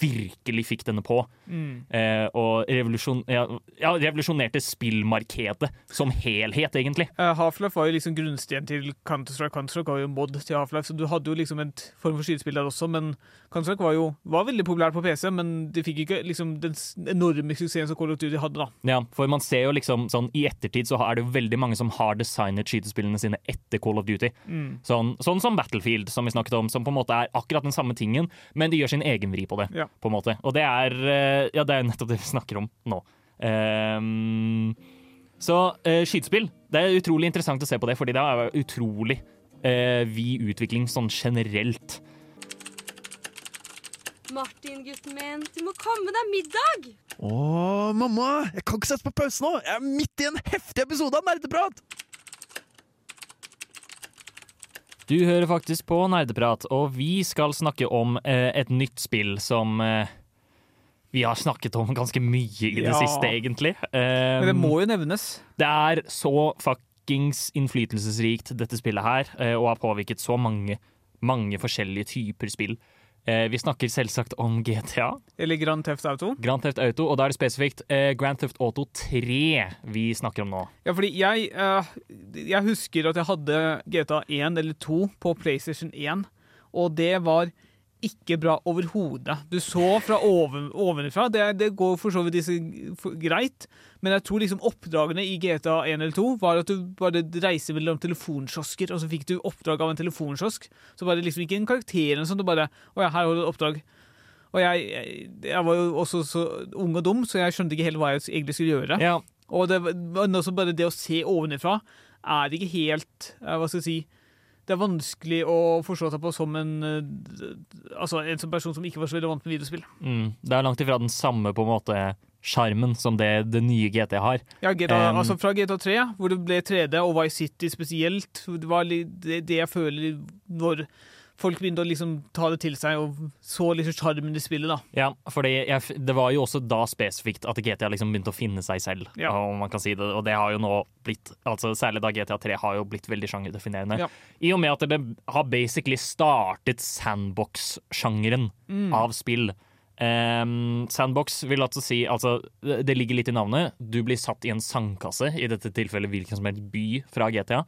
virkelig fikk denne på. Eh, og revolusjon, ja, ja, revolusjonerte spillmarkedet som helhet, egentlig. Uh, Half-Life var jo liksom grunnsten til Counter-Strike. Counter-Strike var jo mod til Half-Life, så du hadde jo liksom en form for skytespill der også. Men Counter-Strike var jo var veldig populært på PC, men de fikk ikke liksom den enorme suksessen som Call of Duty hadde, da. Ja, for man ser jo liksom sånn I ettertid så er det jo veldig mange som har designet skytespillene sine etter Call of Duty. Sånn, sånn som Battlefield, som vi snakket om, som på en måte er akkurat den samme tingen, men de gjør sin egen vri på det. Ja. på en måte. Og det er, eh, ja, det er nettopp det vi snakker om nå. Um, så uh, skytespill, det er utrolig interessant å se på det, fordi det er utrolig uh, vid utvikling sånn generelt. Martin, gutten min, du må komme deg middag! Å, mamma! Jeg kan ikke sette på pause nå! Jeg er midt i en heftig episode av Nerdeprat! Du hører faktisk på Nerdeprat, og vi skal snakke om eh, et nytt spill som eh, vi har snakket om ganske mye i det Ja. siste, egentlig. Men det Um, må jo nevnes. det er så fuckings fuckings innflytelsesrikt, dette spillet her, eh, og har påvirket så mange, mange forskjellige typer spill. Eh, vi snakker selvsagt om GTA, Eller Grand Theft Auto. Grand Theft Auto, og da er det spesifikt eh, Grand Theft Auto 3 vi snakker om nå. Ja, fordi jeg, eh, jeg husker at jeg hadde GTA 1 eller 2 på PlayStation 1, og det var ikke bra overhodet. Du så fra oven, ovenfra, det, det går for så vidt disse for, greit, men jeg tror liksom oppdragene i GTA 1 eller 2 var at du bare reiser mellom telefonkiosker, og så fikk du oppdrag av en telefonkiosk. Så bare liksom ikke en karakter eller sånn, du bare Å ja, her har du et oppdrag. Og jeg, jeg, jeg var jo også så ung og dum, så jeg skjønte ikke helt hva jeg egentlig skulle gjøre. Ja, Og det, bare det å se ovenifra er ikke helt eh, Hva skal jeg si Det er vanskelig å forstå seg på som en eh, Altså en person som ikke var så veldig vant med videospill. mm, det er langt ifra den samme på en måte sjarmen som det det nye GT har. Ja, GTA, Um, altså Fra GTA 3, hvor det ble 3D, og Vice City spesielt, det var det, det jeg føler når folk begynte å liksom ta det til seg og så liksom sjarmen i spillet. da. Ja, for det var jo også da spesifikt at GTA liksom begynte å finne seg selv, Ja. om man kan si det. Og det har jo nå blitt, altså særlig da GTA 3 har jo blitt veldig sjangerdefinerende. Ja. I og med at det har basically startet sandbox-sjangeren Mm. av spill. Um, sandbox vil altså si altså, det ligger litt i navnet. Du blir satt i en sandkasse, i dette tilfellet hvilken som helst by fra GTA.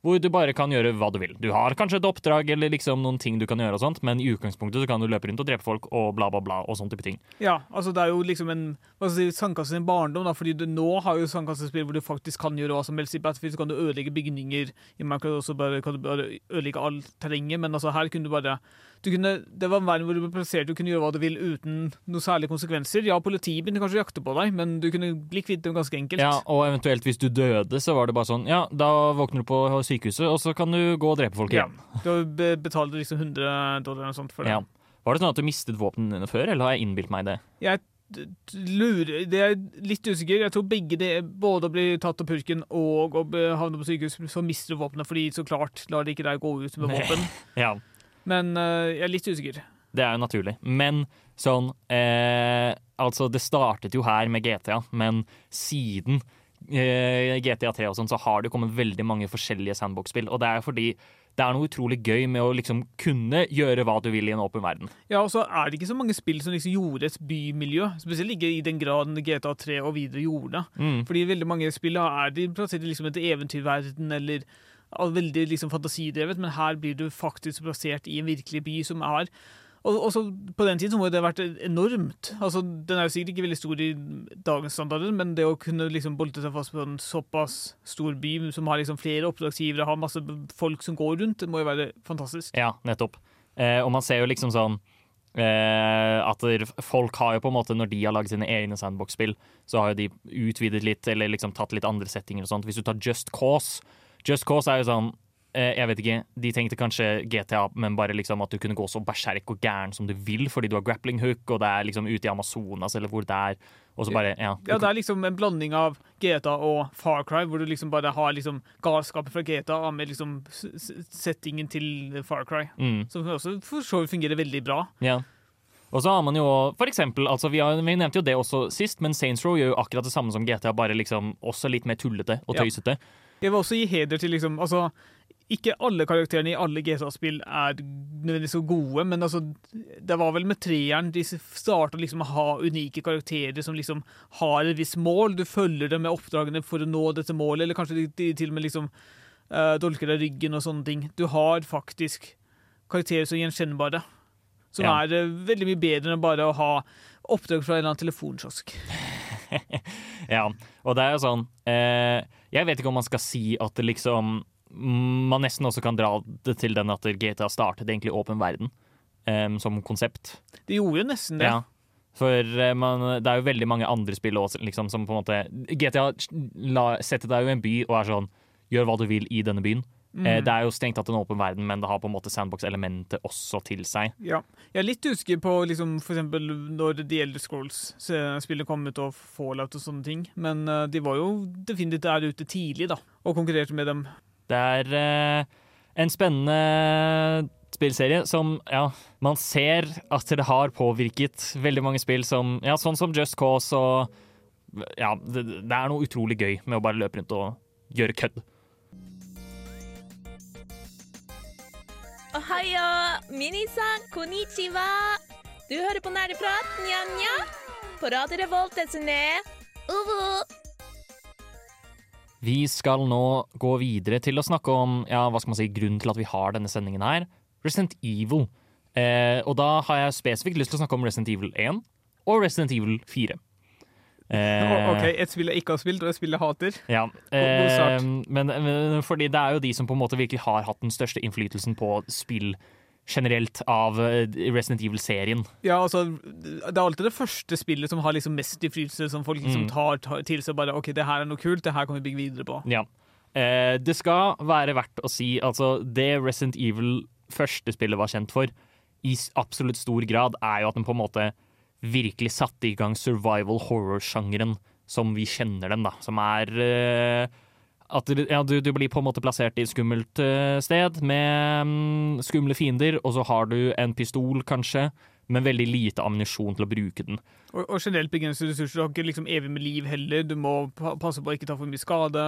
Hvor du bare kan gjøre hva du vil. Du har kanskje et oppdrag eller liksom noen ting du kan gjøre, og sånt, men i utgangspunktet så kan du løpe rundt og drepe folk og bla, bla, bla. og sånne type ting. Ja, altså det er jo liksom en hva skal si, sandkasse sin barndom, da, fordi du nå har jo sandkassespill hvor du faktisk kan gjøre hva som helst. I Battlefield så kan du ødelegge bygninger, i Minecraft også bare, kan du bare ødelegge alt terrenget, men altså her kunne du bare kunne, Det var en verden hvor du ble plassert, du kunne gjøre hva du vil uten noen særlige konsekvenser. Ja, politiet begynte kanskje å jakte på deg, men du kunne bli kvitt dem ganske enkelt. Ja, Og eventuelt hvis du døde, så var det bare sånn Ja, da våkner du på sykehuset, og så kan du gå og drepe folk Ja. igjen. Du be- betalte liksom 100 dollar eller noe sånt for det. Ja. Var det sånn at du mistet våpnene dine før, eller har jeg innbilt meg det? Jeg lurer Det er litt usikker. Jeg tror begge det, både å bli tatt av purken og å havne på sykehus, så mister du våpenet, fordi så klart lar de ikke deg gå ut med våpen. Ja, Men uh, jeg er litt usikker. det er jo naturlig. Men sånn eh, Altså, det startet jo her med GTA, men siden eh, GTA 3 og sånn, så har det kommet veldig mange forskjellige sandbox-spill. Og det er fordi det er noe utrolig gøy med å liksom kunne gjøre hva du vil i en åpen verden. Ja, og så er det ikke så mange spill som liksom gjorde et bymiljø, spesielt ikke i den graden GTA 3 og videre gjorde. Mm. Fordi veldig mange spill er de plassert i liksom et eventyrverden eller veldig liksom fantasidrevet, men her blir du faktisk plassert i en virkelig by som er og På den tiden må det ha vært enormt. Altså, Den er jo sikkert ikke veldig stor i dagens standarder, men det å kunne liksom bolte seg fast på en såpass stor by som har liksom flere oppdragsgivere, har masse folk som går rundt, det må jo være fantastisk. Ja, nettopp. Eh, og man ser jo liksom sånn eh, at folk har jo på en måte, når de har laget sine egne sandbox-spill, så har jo de utvidet litt, eller liksom tatt litt andre settinger og sånt. Hvis du tar Just Cause Just Cause er jo sånn eh, jeg vet ikke, De tenkte kanskje GTA, men bare liksom at du kunne gå så berserk og gæren som du vil, fordi du har grappling hook, og det er liksom ute i Amazonas eller hvor det er. Og så bare, ja. Ja, det er liksom en blanding av GTA og Far Cry, hvor du liksom bare har liksom galskapet fra GTA med liksom settingen til Far Cry. Mm. Som også for så vidt fungerer veldig bra. Ja. Og så har man jo for eksempel, altså vi, har, vi nevnte jo det også sist, men Saints Row gjør jo akkurat det samme som GTA, bare liksom også litt mer tullete og Ja. Jeg vil også gi heder til liksom Altså, ikke alle karakterene i alle GTA-spill er nødvendigvis så gode, men altså Det var vel med treeren de starta liksom å ha unike karakterer som liksom har et visst mål. Du følger dem med oppdragene for å nå dette målet, eller kanskje de, de til og med liksom uh, dolker deg ryggen og sånne ting. Du har faktisk karakterer som er gjenkjennbare. Som Ja. er uh, veldig mye bedre enn bare å ha oppdrag fra en eller annen telefonkiosk. Ja, og det er jo sånn eh, Jeg vet ikke om man skal si at det liksom Man nesten også kan dra det til den at GTA startet egentlig åpen verden um, som konsept. Det gjorde nesten det. Ja. For eh, man, det er jo veldig mange andre spill også, liksom, som på en måte GTA la, setter deg jo i en by og er sånn Gjør hva du vil i denne byen. Mm. Eh, det er jo strengt tatt en åpen verden, men det har på en måte sandbox-elementet også til seg. Ja. Jeg er litt usikker på liksom, for eksempel når The Elder Scrolls-spillet kom ut, og Fallout og sånne ting, men uh, de var jo definitivt der ute tidlig, da, og konkurrerte med dem. Det er uh, en spennende spillserie som ja, man ser at det har påvirket veldig mange spill som ja, sånn som Just Cause og ja, det, det er noe utrolig gøy med å bare løpe rundt og gjøre kødd. Ohayo, minisan, konnichiwa. Du hører på Nerdeprat, nja-nja. På Radio Revolt, desene. Uvu. Vi skal nå gå videre til å snakke om ja, hva skal man si, grunnen til at vi har denne sendingen her. Resident Evil. Eh, og da har jeg spesifikt lyst til å snakke om Resident Evil 1 og Resident Evil 4. Eh, OK, et spill jeg ikke har spilt, og et spill jeg hater. Ja, eh, men, men fordi det er jo de som på en måte virkelig har hatt den største innflytelsen på spill generelt av eh, Resident Evil-serien. Ja, altså, Det er alltid det første spillet som har liksom mest innflytelse, som folk liksom Mm. tar, tar til seg. bare, ok, det her er noe kult, det her kan vi bygge videre på. Ja. Eh, det skal være verdt å si altså det Resident Evil første spillet var kjent for, i absolutt stor grad, er jo at den på en måte virkelig satte i gang survival horror-sjangeren som vi kjenner den, da. Som er uh, at ja, du, du blir på en måte plassert i et skummelt uh, sted med um, skumle fiender, og så har du en pistol, kanskje, men veldig lite ammunisjon til å bruke den. Og, og generelt begrensede ressurser. Du har ikke liksom evig med liv heller. Du må passe på å ikke ta for mye skade.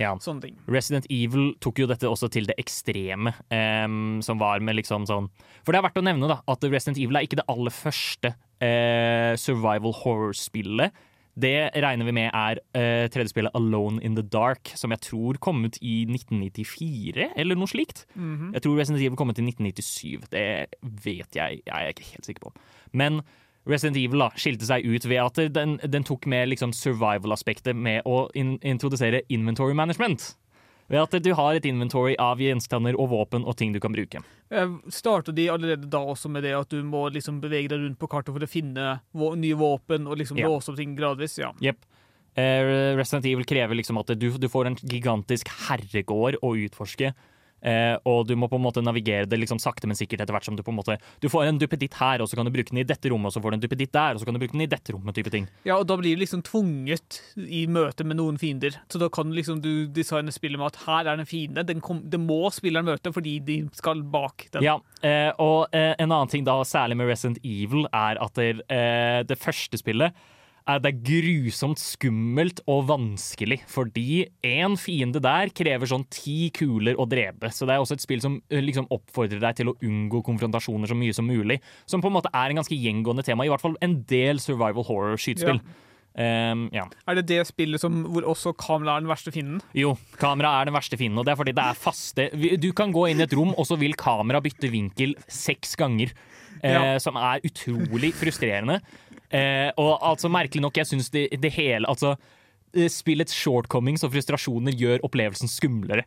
Ja. Sånne ting. Resident Evil tok jo dette også til det ekstreme, um, som var med liksom sånn For det er verdt å nevne da, at Resident Evil er ikke det aller første uh, survival horror-spillet. Det regner vi med er uh, tredje spillet Alone in the Dark, som jeg tror kom ut i 1994, eller noe slikt. Mhm. Jeg tror Resident Evil kom ut i 1997. Det vet jeg, jeg er ikke helt sikker på. Men Resident Evil da, skilte seg ut ved at den, den tok med liksom survival-aspektet med å in introdusere inventory management. Ved at du har et inventory av gjenstander og våpen og ting du kan bruke. Starta Starter de allerede da også med det at du må liksom bevege deg rundt på kartet for å finne nye våpen og liksom yeah. låse opp ting gradvis? Ja. Jepp. Eh, Resident Evil krever liksom at du, du får en gigantisk herregård å utforske. Eh, og du må på en måte navigere det liksom sakte, men sikkert etter hvert som du på en måte Du får en duppeditt her, og så kan du bruke den i dette rommet, og så får du en duppeditt der, og så kan du bruke den i dette rommet. type ting. ja, og da blir du liksom tvunget i møte med noen fiender. Så da kan liksom du designe spillet med at her er en fiende. Den kom, det må spilleren møte fordi de skal bak den. Ja, eh, og eh, en annen ting da, særlig med Resident Evil, er at det, eh, det første spillet det er grusomt skummelt og vanskelig, fordi én fiende der krever sånn ti kuler å drepe. Så det er også et spill som eh, liksom oppfordrer deg til å unngå konfrontasjoner så mye som mulig. Som på en måte er en ganske gjengående tema, i hvert fall en del survival horror-skytespill. Um, ja. Er det det spillet som, hvor også kamera er den verste fienden? Jo, kamera er den verste fienden, og det er fordi det er faste Du kan gå inn i et rom, og så vil kamera bytte vinkel seks ganger. Eh, Ja. Som er utrolig frustrerende. Eh, og altså, merkelig nok, jeg syns det, det hele Altså eh, Spillets shortcomings og frustrasjoner gjør opplevelsen skumlere.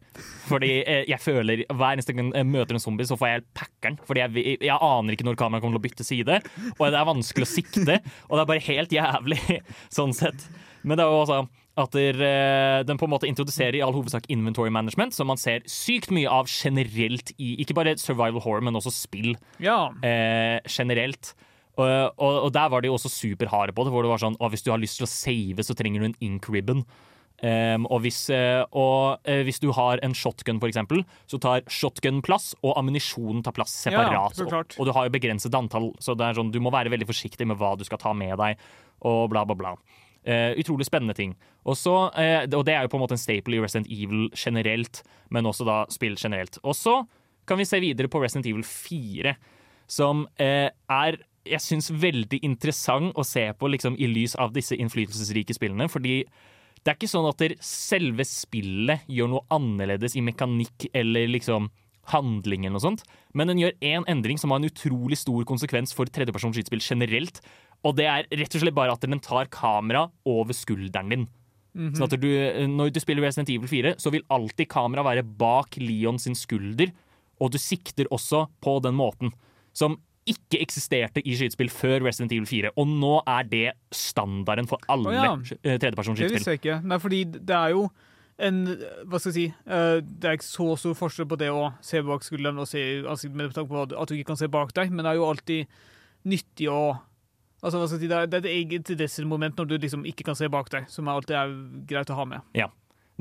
Fordi eh, jeg føler Hver eneste gang jeg møter en zombie, så får jeg packeren. Fordi jeg, jeg aner ikke når kameraet kommer til å bytte side, og det er vanskelig å sikte. Og det er bare helt jævlig, sånn sett. Men det er jo også at eh, den på en måte introduserer i all hovedsak inventory management, som man ser sykt mye av generelt i ikke bare survival horror, men også spill Ja. eh, generelt. Og, og, og der var de også superharde på det, hvor det var sånn å, hvis du har lyst til å save, så trenger du en ink ribbon. Um, og, hvis, uh, og uh, hvis du har en shotgun, eksempel, så tar shotgun plass, og ammunisjonen tar plass separat. Ja, og, og du har jo begrenset antall, så det er sånn, du må være veldig forsiktig med hva du skal ta med deg, og bla, bla, bla. Uh, utrolig spennende ting. Og, så, eh, og det er jo på en måte en staple i Resident Evil generelt, men også da spill generelt. Og så kan vi se videre på Resident Evil 4, som er jeg syns veldig interessant å se på liksom, i lys av disse innflytelsesrike spillene. Fordi det er ikke sånn at selve spillet gjør noe annerledes i mekanikk eller liksom handling eller noe sånt, men den gjør én endring som har en utrolig stor konsekvens for tredjepersons skytespill generelt. Og det er rett og slett bare at den tar kamera over skulderen din. Mhm. Sånn at du, Når du spiller Resident Evil 4, så vil alltid kamera være bak Leon sin skulder, og du sikter også på den måten. Som ikke eksisterte i skytespill før Resident Evil 4, og nå er det standarden for alle oh, ja. eh, tredjepersons Det visste jeg ikke. Nei, fordi det er jo en Hva skal jeg si eh, Det er ikke så stor forskjell på det å se bak skulderen og se i ansiktet med tanke på at du ikke kan se bak deg, men det er jo alltid nyttig å Altså, hva skal jeg si, Det er, det er et eget desel-moment når du liksom ikke kan se bak deg, som alltid er greit å ha med. Ja,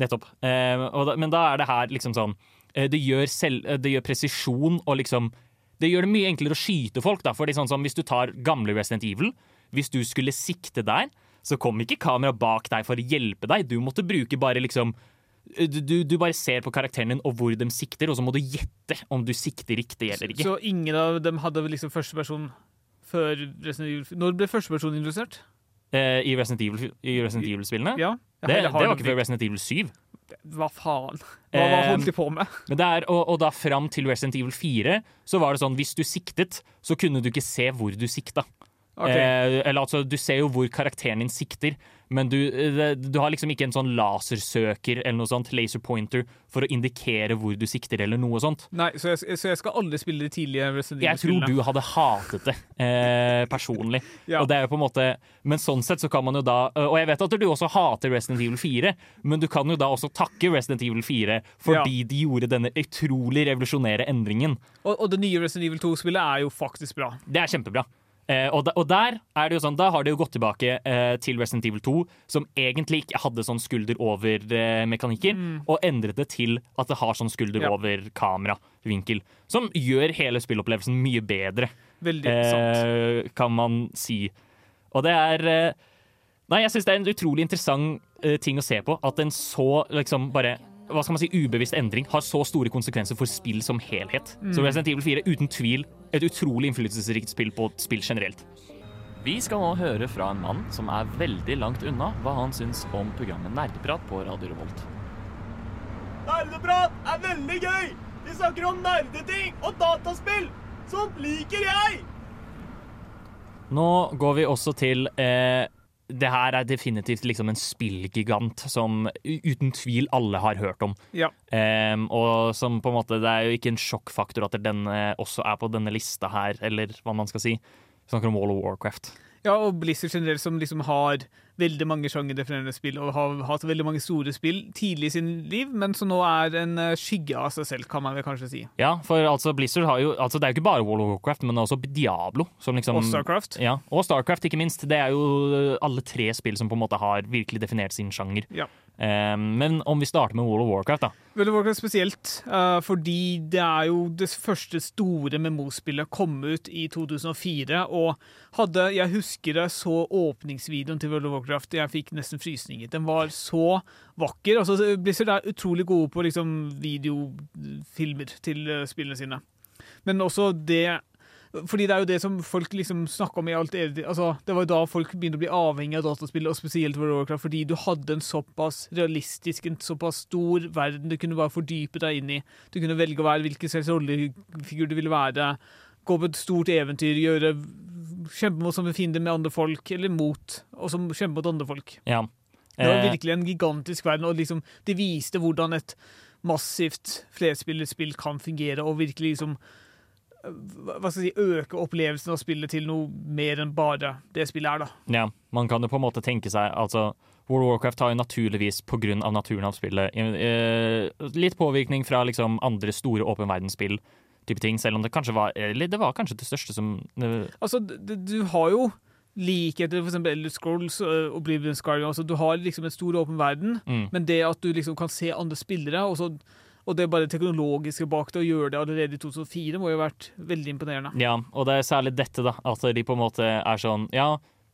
nettopp. Eh, da, men da er det her liksom sånn det, gjør selv, det gjør presisjon og liksom Det gjør det mye enklere å skyte folk, da. Fordi sånn som hvis du tar gamle Resident Evil, hvis du skulle sikte der, så kom ikke kamera bak deg for å hjelpe deg. Du måtte bruke bare liksom du, du bare ser på karakteren din og hvor de sikter, og så må du gjette om du sikter riktig eller ikke. Så ingen av dem hadde liksom førsteperson før Resident Evil Når ble førsteperson introdusert? Eh, I Resident Evil-spillene? Evil Ja. Det, det var ikke før Resident Evil 7. Hva faen? Hva, hva holdt de på med? Men det er, og, og da fram til Resident Evil 4 så var det sånn hvis du siktet, så kunne du ikke se hvor du sikta. Okay. Eh, eller altså, du ser jo hvor karakteren din sikter, men du, eh, du har liksom ikke en sånn lasersøker eller noe sånt, laser pointer, for å indikere hvor du sikter eller noe sånt. Nei, så jeg, så jeg skal aldri spille de tidlige Resident Jeg tror du hadde hatet det eh, personlig. Ja. Og det er jo på en måte Men sånn sett så kan man jo da Og jeg vet at du også hater Resident Evil 4, men du kan jo da også takke Resident Evil 4 fordi de gjorde denne utrolig revolusjonære endringen. Og, og det nye Resident Evil 2-spillet er jo faktisk bra. Det er kjempebra. Eh, og, da, og der er det jo sånn, da har det jo gått tilbake eh, til Resident Evil 2, som egentlig ikke hadde sånn skulder over-mekanikker, og endret det til at det har sånn skulder Mm. Ja. over-kamera-vinkel. Som gjør hele spillopplevelsen mye bedre, Veldig sant. eh, kan man si. Og det er eh, Nei, jeg syns det er en utrolig interessant eh, ting å se på. At en så liksom bare hva skal man si, ubevisst endring har så store konsekvenser for spill som helhet. Så Mm. Resident Evil 4 uten tvil et utrolig innflytelsesrikt spill på spill generelt. Vi skal nå høre fra en mann som er veldig langt unna hva han syns om programmet Nerdeprat på Radio Revolt. Nerdeprat er veldig gøy! Vi snakker om nerdeting og dataspill! Sånt liker jeg! Nå går vi også til eh, Det her er definitivt liksom en spillgigant som uten tvil alle har hørt om. Ja. Um, og som på en måte Det er jo ikke en sjokkfaktor at den også er på denne lista her, eller hva man skal si. Vi snakker om Wall of Warcraft. Ja, og Blizzard generelt, som liksom har veldig mange sjangerdefinerende spill, og har hatt veldig mange store spill tidlig i sin liv, men som nå er en eh, skygge av seg selv, kan man vel kanskje si. Ja, for altså Blizzard har jo altså Det er jo ikke bare World of Warcraft, men også Diablo. Som liksom, Og Starcraft. Ja, og Starcraft, ikke minst. Det er jo eh, alle tre spill som på en måte har virkelig definert sin sjanger. Ja. Em, men om vi starter med World of Warcraft, da. World of Warcraft spesielt, eh, fordi det er jo det første store MMO-spillet kom ut i 2004, og hadde, jeg husker det, så åpningsvideoen til World of Warcraft, jeg fikk nesten frysninger. Den var så vakker. Altså, Blizzard er utrolig gode på liksom videofilmer til eh, spillene sine. Men også det fordi det er jo det som folk liksom snakker om i alt altså, Det var jo da folk begynte å bli avhengig av dataspill, og spesielt World of Warcraft, fordi du hadde en såpass realistisk, en såpass stor verden du kunne bare fordype deg inn i. Du kunne velge å være hvilken slags rollefigur du ville være. Gå på et stort eventyr, gjøre kjempe mot samme fiende med andre folk, eller mot, og som kjempe mot andre folk. Ja. Det var Eh, virkelig en gigantisk verden, og liksom, det viste hvordan et massivt flerspillerspill kan fungere, og virkelig liksom hva skal jeg si, øke opplevelsen av spillet til noe mer enn bare det spillet er, da. Ja, man kan jo på en måte tenke seg altså World of Warcraft har jo naturligvis, pga. naturen av spillet, eh, litt påvirkning fra liksom andre store åpen verdensspill, type ting, selv om det kanskje var Eller det var kanskje det største som eh, Altså, du har jo likheter eksempel Elder Scrolls og Oblivion Skyrim. Altså, du har liksom en stor åpen verden, Mm. men det at du liksom kan se andre spillere, og, så, og det er bare teknologiske bak det, å gjøre det allerede i 2004, må jo ha vært veldig imponerende. Ja, og det er særlig dette, da. At de på en måte er sånn Ja,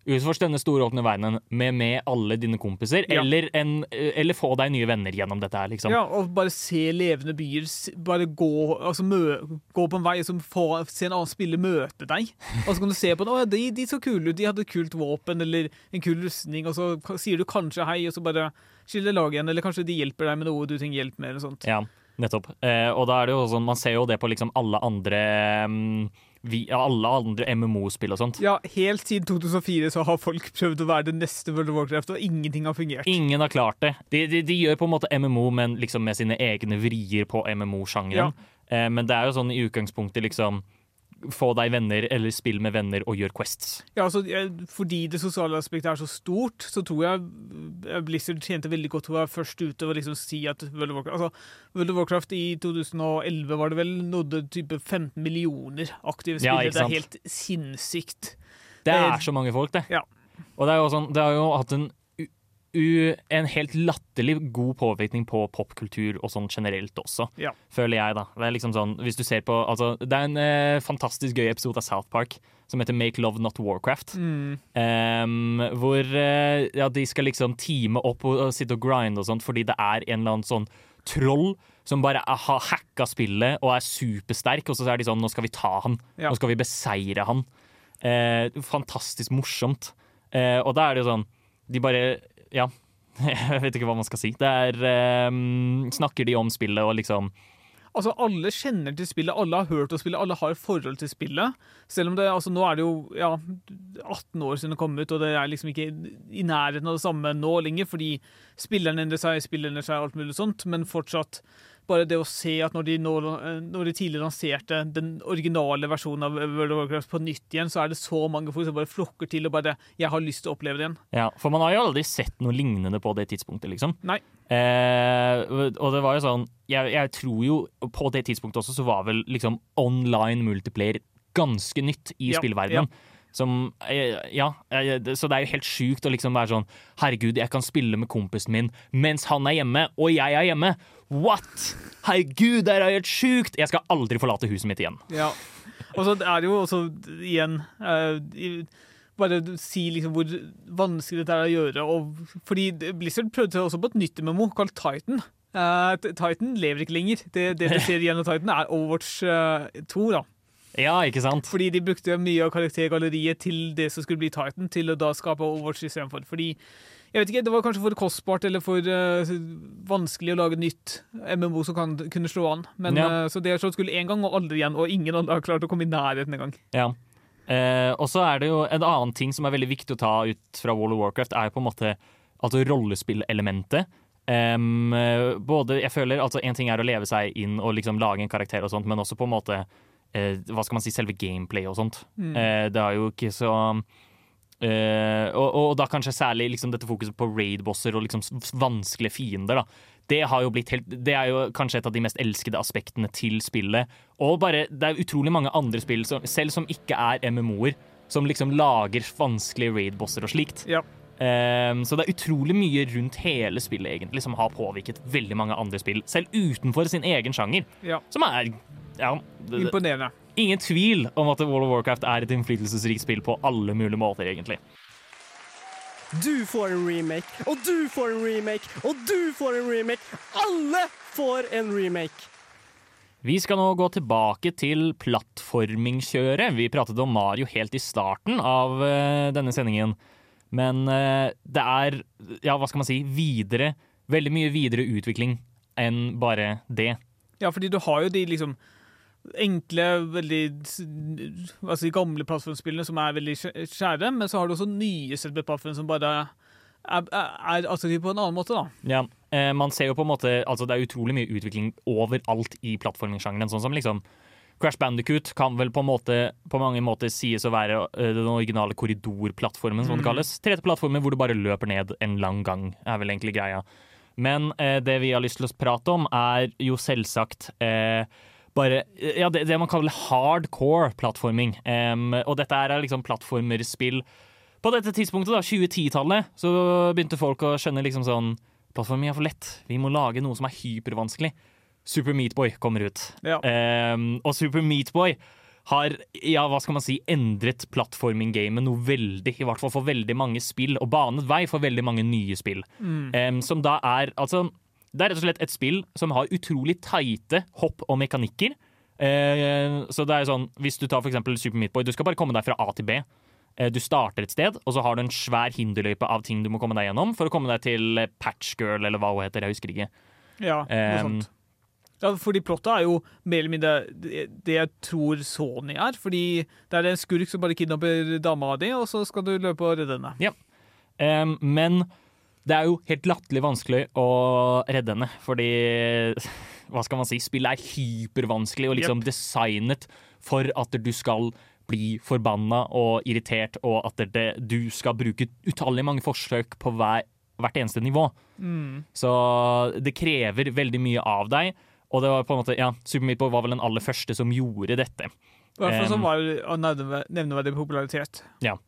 utforsk denne store, åpne verdenen med, med alle dine kompiser, Ja. eller, en, eller få deg nye venner gjennom dette her, liksom. Ja, og bare se levende byer. Bare gå, altså mø, gå på en vei og altså se en annen spiller møte deg. Og så kan du se på den. å, ja, de, de så kule ut, de hadde kult våpen eller en kul rustning, og så sier du kanskje hei, og så bare skiller lag igjen, eller kanskje de hjelper deg med noe du trenger hjelp med, eller sånt. Ja, nettopp. Eh, og da er det jo sånn, man ser jo det på liksom alle andre um, vi, alle andre MMO-spill og sånt. Ja, helt siden 2004 så har folk prøvd å være det neste World of Warcraft, og ingenting har fungert. Ingen har klart det. De, de, de gjør på en måte MMO, men liksom med sine egne vrier på MMO-sjangeren. Eh, men det er jo sånn i utgangspunktet liksom Få deg venner, eller spill med venner og gjør quests. Ja, altså, Fordi det sosiale aspektet er så stort, så tror jeg eh, Blizzard tjente veldig godt å være først ute og liksom si at World of Warcraft altså, World of Warcraft i 2011 var det vel nådde type 15 millioner aktive spillere. Ja, det er helt sinnssykt. Det Eh, er så mange folk, det. Ja. Og det er jo sånn, det har jo hatt en, en helt latterlig god påvirkning på popkultur og sånn generelt også, Ja. føler jeg, da. Det er liksom sånn, hvis du ser på altså, Det er en eh, fantastisk gøy episode av South Park som heter Make Love Not Warcraft. Mm. Um, hvor eh, ja, de skal liksom teame opp og, og sitte og grinde og sånt fordi det er en eller annen sånn troll som bare har hacka spillet og er supersterk, og så er de sånn Nå skal vi ta han. Ja. Nå skal vi beseire han. Eh, fantastisk morsomt. Eh, og da er det jo sånn De bare Ja, jeg vet ikke hva man skal si. Det er um, Snakker de om spillet og liksom Altså, alle kjenner til spillet, alle har hørt om spillet, alle har forhold til spillet. Selv om det, altså nå er det jo ja, 18 år siden det kom ut, og det er liksom ikke i nærheten av det samme nå lenger, fordi spilleren endrer seg, spillet endrer seg, alt mulig sånt, men fortsatt bare det å se at når de, nå, når de tidligere lanserte den originale versjonen av World of Warcraft på nytt igjen, så er det så mange folk som bare flokker til og bare 'Jeg har lyst til å oppleve det igjen'. Ja, For man har jo aldri sett noe lignende på det tidspunktet, liksom. Nei. Eh, og det var jo sånn jeg, jeg tror jo på det tidspunktet også så var vel liksom online multiplayer ganske nytt i Ja, spillverdenen. Som eh, Ja, eh, så det er jo helt sjukt å liksom være sånn Herregud, jeg kan spille med kompisen min mens han er hjemme, og jeg er hjemme. What?! Herregud, det er helt sjukt! Jeg skal aldri forlate huset mitt igjen. Ja. Og så er det jo også igjen uh, i- Bare si liksom hvor vanskelig dette er å gjøre. Og, fordi Blizzard prøvde også på et nytt MMO kalt Titan. Uh, Titan lever ikke lenger. Det, det du ser igjen av Titan, er Overwatch uh, 2. da. Ja, ikke sant? Fordi de brukte mye av karaktergalleriet til det som skulle bli Titan, til å da skape Overwatch istedenfor. Fordi jeg vet ikke, Det var kanskje for kostbart eller for uh, vanskelig å lage nytt MMO som kan, kunne slå an. Men Ja. uh, Så det sånn skulle én gang og aldri igjen, og ingen har klart å komme i nærheten engang. Ja. Uh, og så er det jo en annen ting som er veldig viktig å ta ut fra World of Warcraft, er jo på en måte altså rollespillelementet. Em, eh, både, jeg føler, altså En ting er å leve seg inn og liksom lage en karakter, og sånt, men også på en måte hva skal man si, selve gameplay og sånt. Mm. Eh, det er jo ikke så eh, og, og da kanskje særlig liksom dette fokuset på raid-bosser og liksom vanskelige fiender. da det, har jo blitt helt, det er jo kanskje et av de mest elskede aspektene til spillet. Og bare, det er utrolig mange andre spill, som, selv som ikke er MMO-er, som liksom lager vanskelige raid-bosser og slikt. Ja. Um, så det er utrolig mye rundt hele spillet egentlig som har påvirket veldig mange andre spill, selv utenfor sin egen sjanger. Ja. Som er ja, det- Imponerende. Ingen tvil om at World of Warcraft er et innflytelsesrikt spill på alle mulige måter, egentlig. Du får en remake, og du får en remake, og du får en remake. Alle får en remake. Vi skal nå gå tilbake til plattformingkjøret. Vi pratet om Mario helt i starten av eh, denne sendingen. Men eh, det er, ja, hva skal man si, videre Veldig mye videre utvikling enn bare det. Ja, fordi du har jo de liksom enkle, veldig Altså gamle plattformspillene som er veldig skjæ- skjære, men så har du også nye plattformer som bare er, er, attraktive på en annen måte, da. Ja, eh, man ser jo på en måte Altså det er utrolig mye utvikling overalt i plattformingsjangeren. Sånn som liksom Crash Bandicoot kan vel på, måte, på mange måter sies å være eh, den originale korridorplattformen, som det Mm. kalles. 3D-plattformen hvor du bare løper ned en lang gang, er vel egentlig greia. Men eh, det vi har lyst til å prate om, er jo selvsagt eh, bare ja, det, det man kaller hardcore plattforming. Um, og dette er liksom plattformerspill på dette tidspunktet, da, 2010-tallet, så begynte folk å skjønne liksom sånn Plattforming er for lett. Vi må lage noe som er hypervanskelig. Super Meatboy kommer ut. Ja. Um, og Super Meatboy har ja, hva skal man si, endret plattforming-gamet noe veldig. I hvert fall for veldig mange spill, og banet vei for veldig mange nye spill. Mm. Um, som da er altså Det er rett og slett et spill som har utrolig teite hopp og mekanikker. Eh, så det er sånn, Hvis du tar for Super Meatboy, du skal bare komme deg fra A til B. Eh, Du starter et sted, og så har du en svær hinderløype av ting du må komme deg gjennom for å komme deg til eh, Patchgirl, eller hva hun heter. Jeg husker ikke. Ja, noe Um, sånt. Ja, fordi plottet er jo mer eller mindre det det jeg tror Sony er. Fordi det er en skurk som bare kidnapper dama di, og så skal du løpe og redde henne. Ja. Um, men det er jo helt latterlig vanskelig å redde henne, fordi Hva skal man si? Spillet er hypervanskelig og liksom designet for at du skal bli forbanna og irritert, og at det, du skal bruke utallig mange forsøk på hver, hvert eneste nivå. Mm. Så det krever veldig mye av deg. Og det var på en måte, ja, Super Meatball var vel den aller første som gjorde dette. I hvert fall som var av nevneverdig popularitet. ja.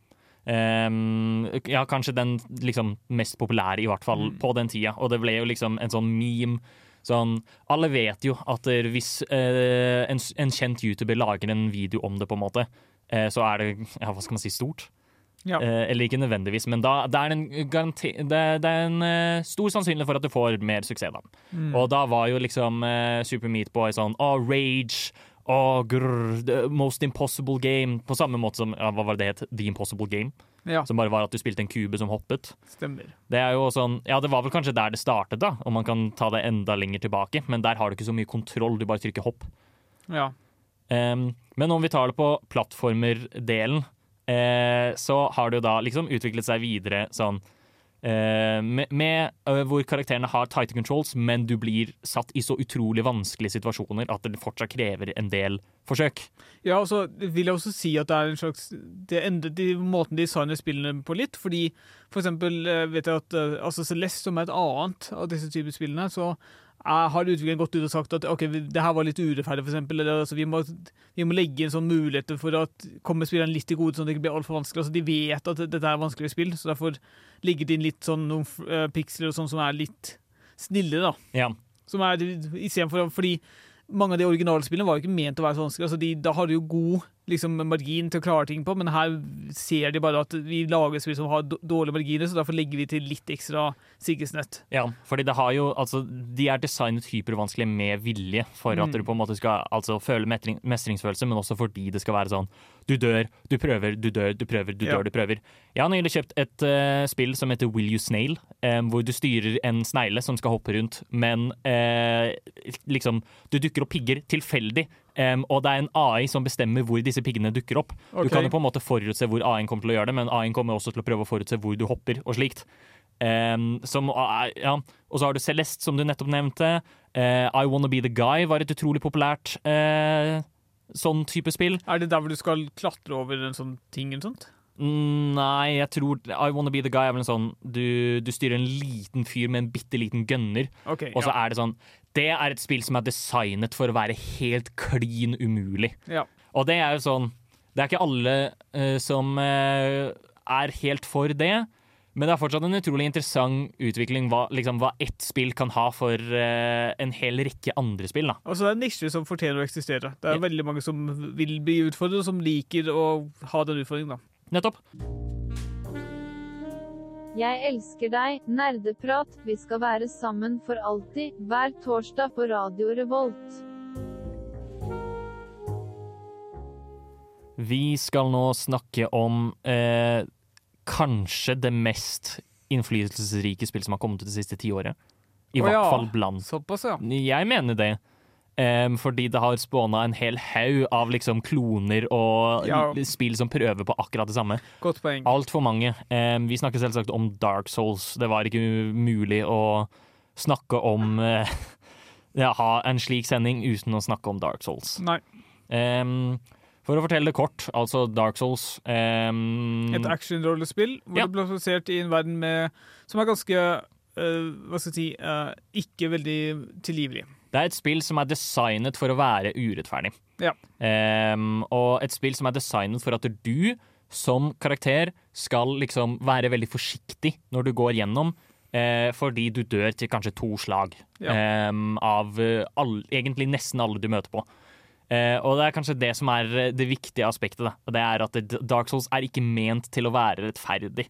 Ehm, ja, kanskje den liksom mest populære, i hvert fall Mm. på den tida. Og det ble jo liksom en sånn meme. Sånn, alle vet jo at der, hvis eh, en, en kjent YouTuber lager en video om det, på en måte, eh, så er det ja, hva skal man si, stort. Ja. Eh, eller ikke nødvendigvis, men da, det er en, garanti, det, det er en uh, stor sannsynlighet for at du får mer suksess. da. Mm. Og da var jo liksom uh, Super Meat Boy sånn Å, rage! Å, grr, the most impossible game. På samme måte som ja, hva var det det het? The Impossible Game. Ja. Som bare var at du spilte en kube som hoppet. Stemmer. Det er jo sånn, ja, det var vel kanskje der det startet, da, om man kan ta det enda lenger tilbake. Men der har du ikke så mye kontroll, du bare trykker hopp. Ja. Um, men om vi tar det på plattformerdelen, eh, så har det jo da liksom utviklet seg videre sånn med, med eh, hvor karakterene har tighte controls, men du blir satt i så utrolig vanskelige situasjoner at det fortsatt krever en del forsøk. Ja, og så vil jeg også si at det er en slags Det endret de måten de designer spillene på litt. Fordi for eksempel eh, vet jeg at eh, altså Celeste, som er et annet av disse typer spillene, så eh, har utviklingen gått ut og sagt at ok, det her var litt urettferdig, eksempel. Eller, altså, vi, må, vi må legge inn sånn muligheter for å komme spillerne litt til gode, sånn at det ikke blir altfor vanskelig. Altså, de vet at dette er vanskeligere spill, så derfor ligger det inn litt sånn noen uh, piksler og sånn som er litt snille, da. Ja. Som er istedenfor Fordi mange av de originale spillene var jo ikke ment å være så vanskelig. Altså de, da har du jo god liksom, margin til å klare ting på, men her ser de bare at vi lager spill som har dårlige marginer, så derfor legger vi til litt ekstra sikkerhetsnett. Ja, fordi det har jo, altså, de er designet hypervanskelig med vilje for at Mm. du på en måte skal altså, føle mestringsfølelse, men også fordi det skal være sånn du dør, du prøver, du dør, du prøver, du Ja. dør, du prøver. Jeg har nylig kjøpt et uh, spill som heter Will You Snail, um, hvor du styrer en snegle som skal hoppe rundt, men uh, liksom Du dukker opp pigger tilfeldig. Em, og det er en AI som bestemmer hvor disse piggene dukker opp. Okay. Du kan jo på en måte forutse hvor AI-en kommer til å gjøre det, men AI-en kommer også til å prøve å forutse hvor du hopper og slikt. Um, som, ja. Og så har du Celeste, som du nettopp nevnte. Uh, I Wanna Be The Guy var et utrolig populært uh, sånn type spill. Er det der hvor du skal klatre over en sånn ting eller sånt? Mm, Nei, jeg tror I Wanna Be The Guy er vel en sånn Du, du styrer en liten fyr med en bitte liten gunner, okay, og så ja. er det sånn Det er et spill som er designet for å være helt klin umulig. Ja. Og det er jo sånn Det er ikke alle uh, som uh, er helt for det. Men det er fortsatt en utrolig interessant utvikling hva, liksom, hva ett spill kan ha for uh, en hel rekke andre spill. Da. Altså Det er nisje som fortjener å eksistere. Det er veldig mange som vil bli utfordret, og som liker å ha den utfordringen. da. Nettopp. Jeg elsker deg, nerdeprat. Vi skal være sammen for alltid, hver torsdag på Radio Revolt. Vi skal nå snakke om eh, kanskje det mest innflytelsesrike spill som har kommet ut det siste tiåret. I oh, hvert ja, fall blant. Såpass, ja. Jeg mener det. Em, fordi det har spåna en hel haug av liksom kloner og Ja. spill som prøver på akkurat det samme. Godt poeng. Altfor mange. Um, vi snakker selvsagt om Dark Souls. Det var ikke mulig å snakke om uh, ja, Ha en slik sending uten å snakke om Dark Souls. Nei. Um, for å fortelle det kort, altså Dark Souls Et actionrollespill hvor Ja. det ble plassert i en verden med, som er ganske uh, Hva skal jeg si uh, Ikke veldig tilgivelig. Det er et spill som er designet for å være urettferdig. Ja. Um, og et spill som er designet for at du som karakter skal liksom være veldig forsiktig når du går gjennom, uh, fordi du dør til kanskje to slag Ja. um, av eh, all, egentlig nesten alle du møter på. Uh, og det er kanskje det som er det viktige aspektet. Da. Det er at Dark Souls er ikke ment til å være rettferdig.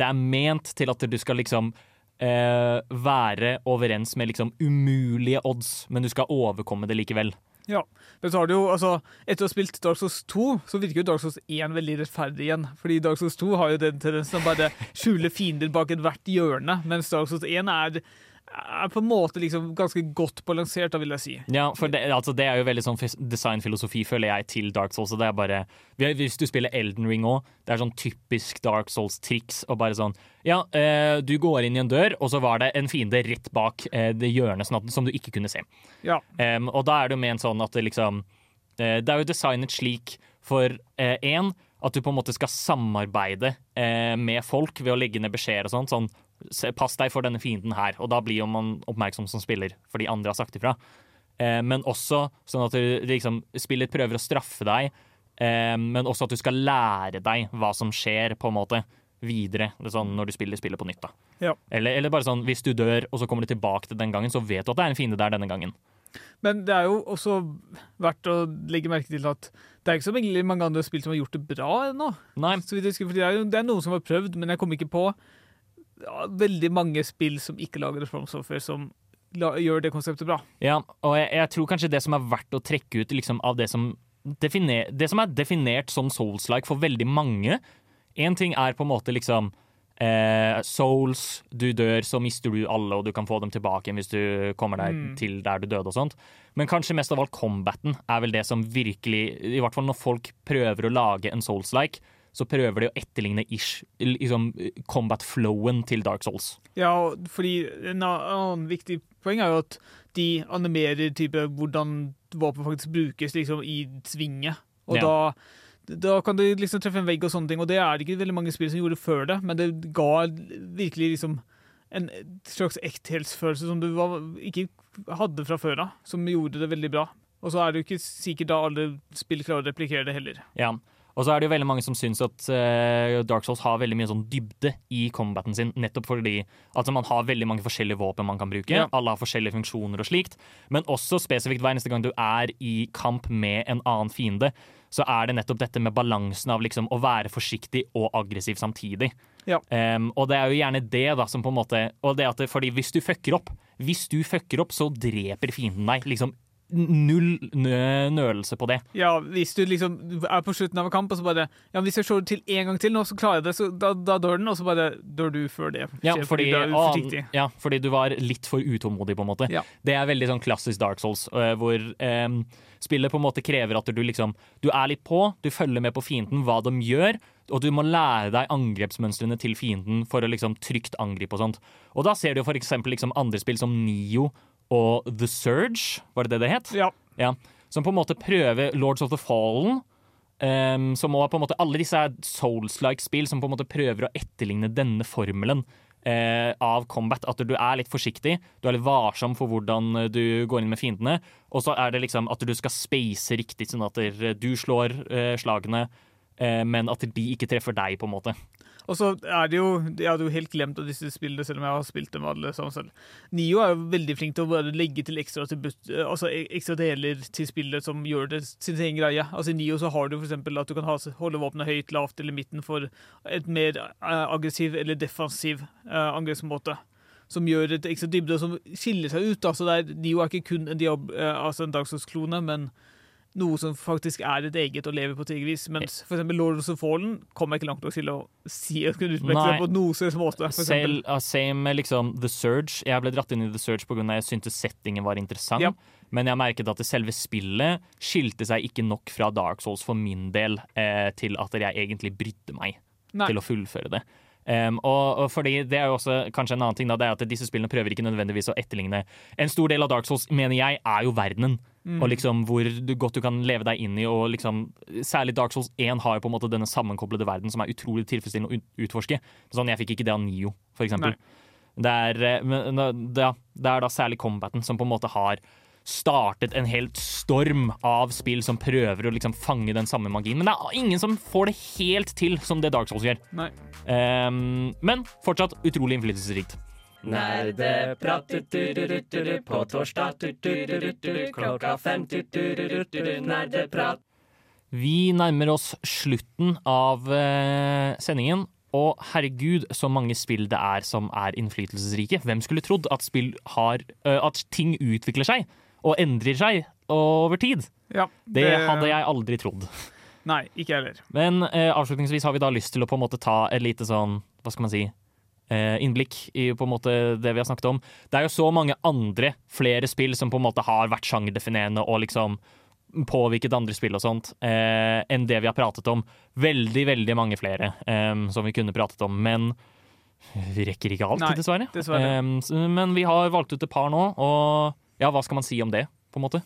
Det er ment til at du skal liksom eh, være overens med liksom umulige odds, men du skal overkomme det likevel. Ja, men så har du jo, altså, Etter å ha spilt Dark Souls 2, så virker jo Dark Souls 1 veldig rettferdig igjen. Fordi Dark Souls 2 har jo den tendensen å bare skjule fiender bak ethvert hjørne, mens Dark Souls 1 er, er på en måte liksom ganske godt balansert, da vil jeg si. Ja, for det, altså det er jo veldig sånn designfilosofi, føler jeg, til Dark Souls. Det er bare, Hvis du spiller Elden Ring òg, det er sånn typisk Dark Souls-triks. Og bare sånn Ja, eh, du går inn i en dør, og så var det en fiende rett bak eh, det hjørnet sånn at, som du ikke kunne se. Ja. Um, og da er det jo ment sånn at det liksom eh, Det er jo designet slik for én at du på en måte skal samarbeide eh, med folk ved å legge ned beskjeder og sånt. Sånn pass deg for denne fienden her. Og da blir jo man oppmerksom som spiller, fordi andre har sagt ifra. Eh, men også sånn at liksom spillet prøver å straffe deg, eh, men også at du skal lære deg hva som skjer, på en måte, videre er sånn, når du spiller spillet på nytt. Ja. Eller, eller bare sånn, hvis du dør, og så kommer du tilbake til den gangen, så vet du at det er en fiende der denne gangen. Men det er jo også verdt å legge merke til at det er ikke så mange andre spill som har gjort det bra ennå. Fordi det er, jo, det er noen som har prøvd, men jeg kom ikke på ja, veldig mange spill som ikke lager From Software, som la, gjør det konseptet bra. Ja, og jeg, jeg tror kanskje det som er verdt å trekke ut liksom, av det som, definer, det som er definert som Souls-like for veldig mange Én ting er på en måte liksom eh, Souls, du dør, så mister du alle, og du kan få dem tilbake igjen hvis du kommer deg Mm. til der du døde og sånt. Men kanskje mest av alt combaten er vel det som virkelig I hvert fall når folk prøver å lage en Souls-like, så prøver de å etterligne ish, liksom, combat-flowen til Dark Souls. Ja, fordi en annen viktig poeng er jo at de animerer type hvordan våpen faktisk brukes liksom i svinget. Og Ja. da, da kan du liksom treffe en vegg og sånne ting, og det er det ikke veldig mange spill som gjorde før det, men det ga virkelig liksom en slags ekthetsfølelse som du var, ikke hadde fra før av, som gjorde det veldig bra. Og så er det jo ikke sikkert da alle spill klarer å replikere det heller. Ja. Og så er det jo veldig mange som syns at uh, Dark Souls har veldig mye sånn dybde i combaten sin, nettopp fordi altså man har veldig mange forskjellige våpen man kan bruke. Ja. Alle har forskjellige funksjoner og slikt. Men også spesifikt hver eneste gang du er i kamp med en annen fiende, så er det nettopp dette med balansen av liksom å være forsiktig og aggressiv samtidig. Ja. Um, og det er jo gjerne det da som på en måte Og det at det, fordi hvis du fucker opp, hvis du fucker opp, så dreper fienden deg. Liksom null nø nølelse på det. Ja, hvis du liksom er på slutten av en kamp, og så bare Ja, hvis jeg slår til en gang til nå, så klarer jeg det, så da, da dør den, og så bare dør du før det. Ja fordi, fordi, du å, ja, fordi du var litt for utålmodig, på en måte. Ja. Det er veldig sånn klassisk Dark Souls, øh, hvor eh, spillet på en måte krever at du liksom Du er litt på, du følger med på fienden, hva de gjør, og du må lære deg angrepsmønstrene til fienden for å liksom trygt angripe og sånt. Og da ser du for eksempel liksom andre spill som Nio og The Surge, var det det det het? Ja. Ja, som på en måte prøver Lords of the Fallen. Um, som på en måte Alle disse Souls-like spill som på en måte prøver å etterligne denne formelen uh, av combat. At du er litt forsiktig, du er litt varsom for hvordan du går inn med fiendene. Og så er det liksom at du skal space riktig, sånn at du slår uh, slagene, uh, men at de ikke treffer deg, på en måte. Og så er det jo Jeg hadde jo helt glemt av disse spillene, selv om jeg har spilt dem alle sammen selv. Nio er jo veldig flink til å bare legge til ekstra, til eh, altså e- ekstra deler til spillet som gjør det sin egen greie. Altså I Nio så har du eksempel at du kan holde våpenet høyt, lavt eller midten for et mer eh, aggressiv eller defensiv eh, angrepsmåte. Som gjør et ekstra dybde, og som skiller seg ut. Altså er, Nio er ikke kun en, Diab, altså en Dark Souls-klone, men noe som faktisk er et eget og lever på et eget vis. Mens for eksempel Lord of the Fallen kommer jeg ikke langt nok til å si at kunne utmerke seg på noe som måte. Selv, uh, same med liksom The Surge. Jeg ble dratt inn i The Surge pga. jeg syntes settingen var interessant. Ja. Men jeg merket at det selve spillet skilte seg ikke nok fra Dark Souls for min del eh, til at jeg egentlig brydde meg Nei. til å fullføre det. Um, og, og fordi Det er jo også kanskje en annen ting da, det er at disse spillene prøver ikke nødvendigvis å etterligne En stor del av Dark Souls, mener jeg, er jo verdenen. Mm. Og liksom hvor du, godt du kan leve deg inn i. Og liksom, særlig Dark Souls 1 har jo på en måte denne sammenkoblede verden som er utrolig tilfredsstillende å utforske. Sånn, Jeg fikk ikke det av Nio, for eksempel. Det er, eh, men, da- det, det er da særlig combaten som på en måte har startet en helt storm av spill som prøver å liksom fange den samme magien. Men det er ingen som får det helt til som det Dark Souls gjør. Ehm, men fortsatt utrolig innflytelsesrikt. Nerdeprat på torsdag klokka fem nerdeprat. Vi nærmer oss slutten av eh, sendingen. Og herregud, så mange spill det er som er innflytelsesrike. Hvem skulle trodd at spill har eh, At ting utvikler seg og endrer seg over tid? Ja, Det hadde jeg aldri trodd. Nei, ikke heller. Men eh, avslutningsvis har vi da lyst til å på en måte ta et lite sånn, hva skal man si, eh, innblikk i på en måte det vi har snakket om. Det er jo så mange andre, flere spill som på en måte har vært sjangerdefinerende og liksom påvirket andre spill og sånt, eh, enn det vi har pratet om. Veldig, veldig mange flere eh, som vi kunne pratet om, men vi rekker ikke alt, Nei, dessverre. dessverre. Eh, men vi har valgt ut et par nå, og ja, hva skal man si om det, på en måte?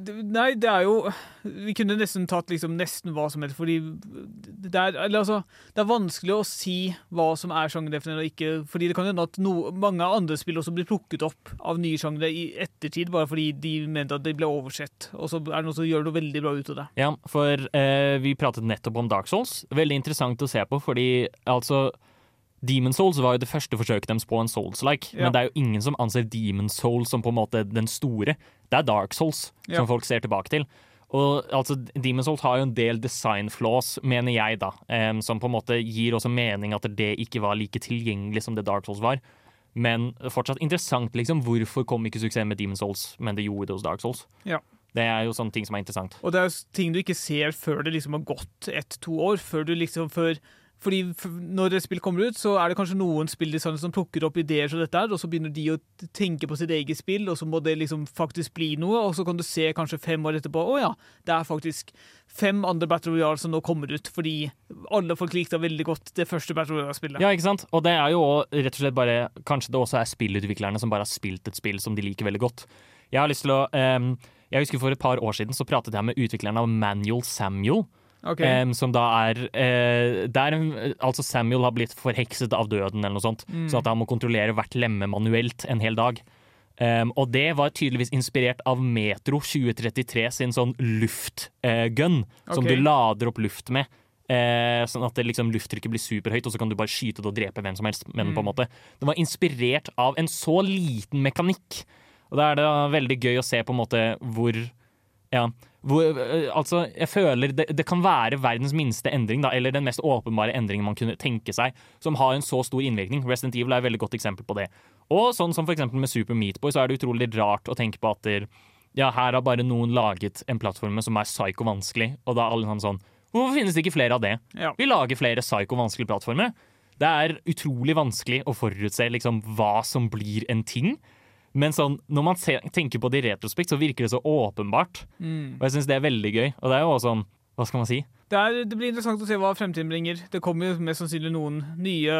Nei, det er jo Vi kunne nesten tatt liksom nesten hva som helst, fordi det er, eller altså, det er vanskelig å si hva som er sjangerdefinerende og ikke. Fordi det kan hende at no, mange andre spill også blir plukket opp av nye sjangere i ettertid, bare fordi de mente at de ble oversett. Og så er det noen som gjør noe veldig bra ut av det. Ja, for eh, vi pratet nettopp om Dark Souls. Veldig interessant å se på, fordi altså Demon Souls var jo det første forsøket deres på en Souls-like, Ja. men det er jo ingen som anser Demon Souls som på en måte den store. Det er Dark Souls Ja. som folk ser tilbake til. Og altså, Demon Souls har jo en del design flaws, mener jeg, da, um, som på en måte gir også mening at det ikke var like tilgjengelig som det Dark Souls var. Men fortsatt interessant, liksom. Hvorfor kom ikke suksessen med Demon Souls, men det gjorde det hos Dark Souls? Ja. Det er jo sånne ting som er interessant. Og det er jo ting du ikke ser før det liksom har gått ett-to år. Før du liksom før fordi Når et spill kommer ut, så er det kanskje noen spilldesignere som plukker opp ideer som dette og så begynner de å tenke på sitt eget spill, og så må det liksom faktisk bli noe, og så kan du se kanskje fem år etterpå å ja, det er faktisk fem andre Battle Royale som nå kommer ut, fordi alle folk likte veldig godt det første Battle Royale-spillet. Ja, ikke sant? Og det er jo rett og slett bare Kanskje det også er spillutviklerne som bare har spilt et spill som de liker veldig godt. Jeg har lyst til å um, Jeg husker for et par år siden så pratet jeg med utvikleren av Manual Samuel. Ok. Um, som da er uh, der, eh, Altså Samuel har blitt forhekset av døden, eller noe sånt. Mm. Så at han må kontrollere hvert lemme manuelt en hel dag. Um, og det var tydeligvis inspirert av Metro 2033 sin sånn luftgun, som du lader opp luft med. Uh, sånn at det liksom lufttrykket blir superhøyt, og så kan du bare skyte det og drepe hvem som helst. Men på en Mm. måte Den var inspirert av en så liten mekanikk. Og da er det veldig gøy å se på en måte hvor Ja. Hvor, eh, altså, jeg føler det, det kan være verdens minste endring, da, eller den mest åpenbare endringen man kunne tenke seg, som har en så stor innvirkning. Resident Evil er et veldig godt eksempel på det. Og sånn som for eksempel med Super Meatboy, så er det utrolig rart å tenke på at der, ja, her har bare noen laget en plattform som er psyko vanskelig, og da er alle sånn sånn Hvorfor finnes det ikke flere av det? Ja. Vi lager flere psyko vanskelige plattformer. Det er utrolig vanskelig å forutse liksom, hva som blir en ting. Men sånn, når man se, tenker på det i retrospekt, så virker det så åpenbart. Mm. Og jeg syns det er veldig gøy. Og det er jo også sånn Hva skal man si? Det, er, det blir interessant å se hva fremtiden bringer. Det kommer jo mest sannsynlig noen nye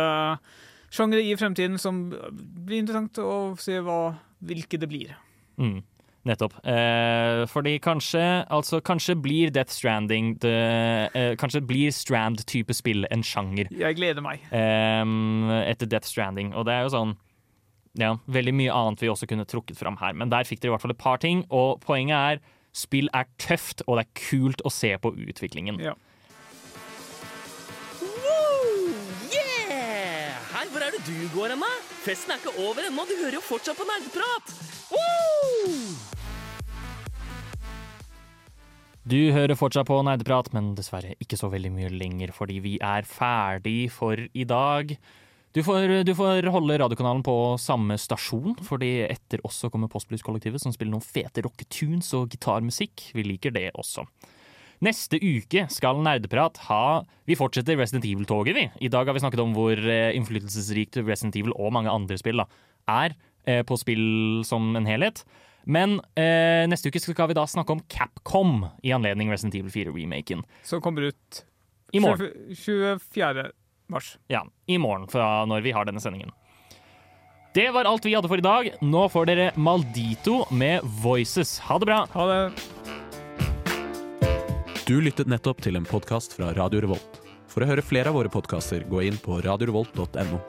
sjangere i fremtiden som blir interessant å se hva, hvilke det blir. Mm, nettopp. Eh, fordi kanskje Altså, kanskje blir Death Stranding det, eh, Kanskje blir Strand-type spill en sjanger. Jeg gleder meg. Eh, etter Death Stranding. Og det er jo sånn Ja, veldig mye annet vi også kunne trukket fram her, men der fikk dere i hvert fall et par ting. Og poenget er spill er tøft, og det er kult å se på utviklingen. Ja. Woo! Yeah! Hei, hvor er det du går hen, da? Festen er ikke over ennå, du hører jo fortsatt på nerdeprat! Woo! Du hører fortsatt på Nerdeprat, men dessverre ikke så veldig mye lenger, fordi vi er ferdig for i dag. Du får, du får holde radiokanalen på samme stasjon, fordi etter oss så kommer Postblues-kollektivet, som spiller noen fete rocketunes og gitarmusikk. Vi liker det også. Neste uke skal Nerdeprat ha Vi fortsetter Resident Evil-toget, vi. I dag har vi snakket om hvor eh, innflytelsesrikt Resident Evil og mange andre spill da, er eh, på spill som en helhet. Men eh, neste uke skal vi da snakke om Capcom i anledning Resident Evil 4-remaken. Som kommer ut I morgen. 24. mars. Ja, i morgen fra når vi har denne sendingen. Det var alt vi hadde for i dag. Nå får dere Maldito med Voices. Ha det bra. Ha det. Du lyttet nettopp til en podkast fra Radio Revolt. For å høre flere av våre podkaster, gå inn på radiorevolt.no.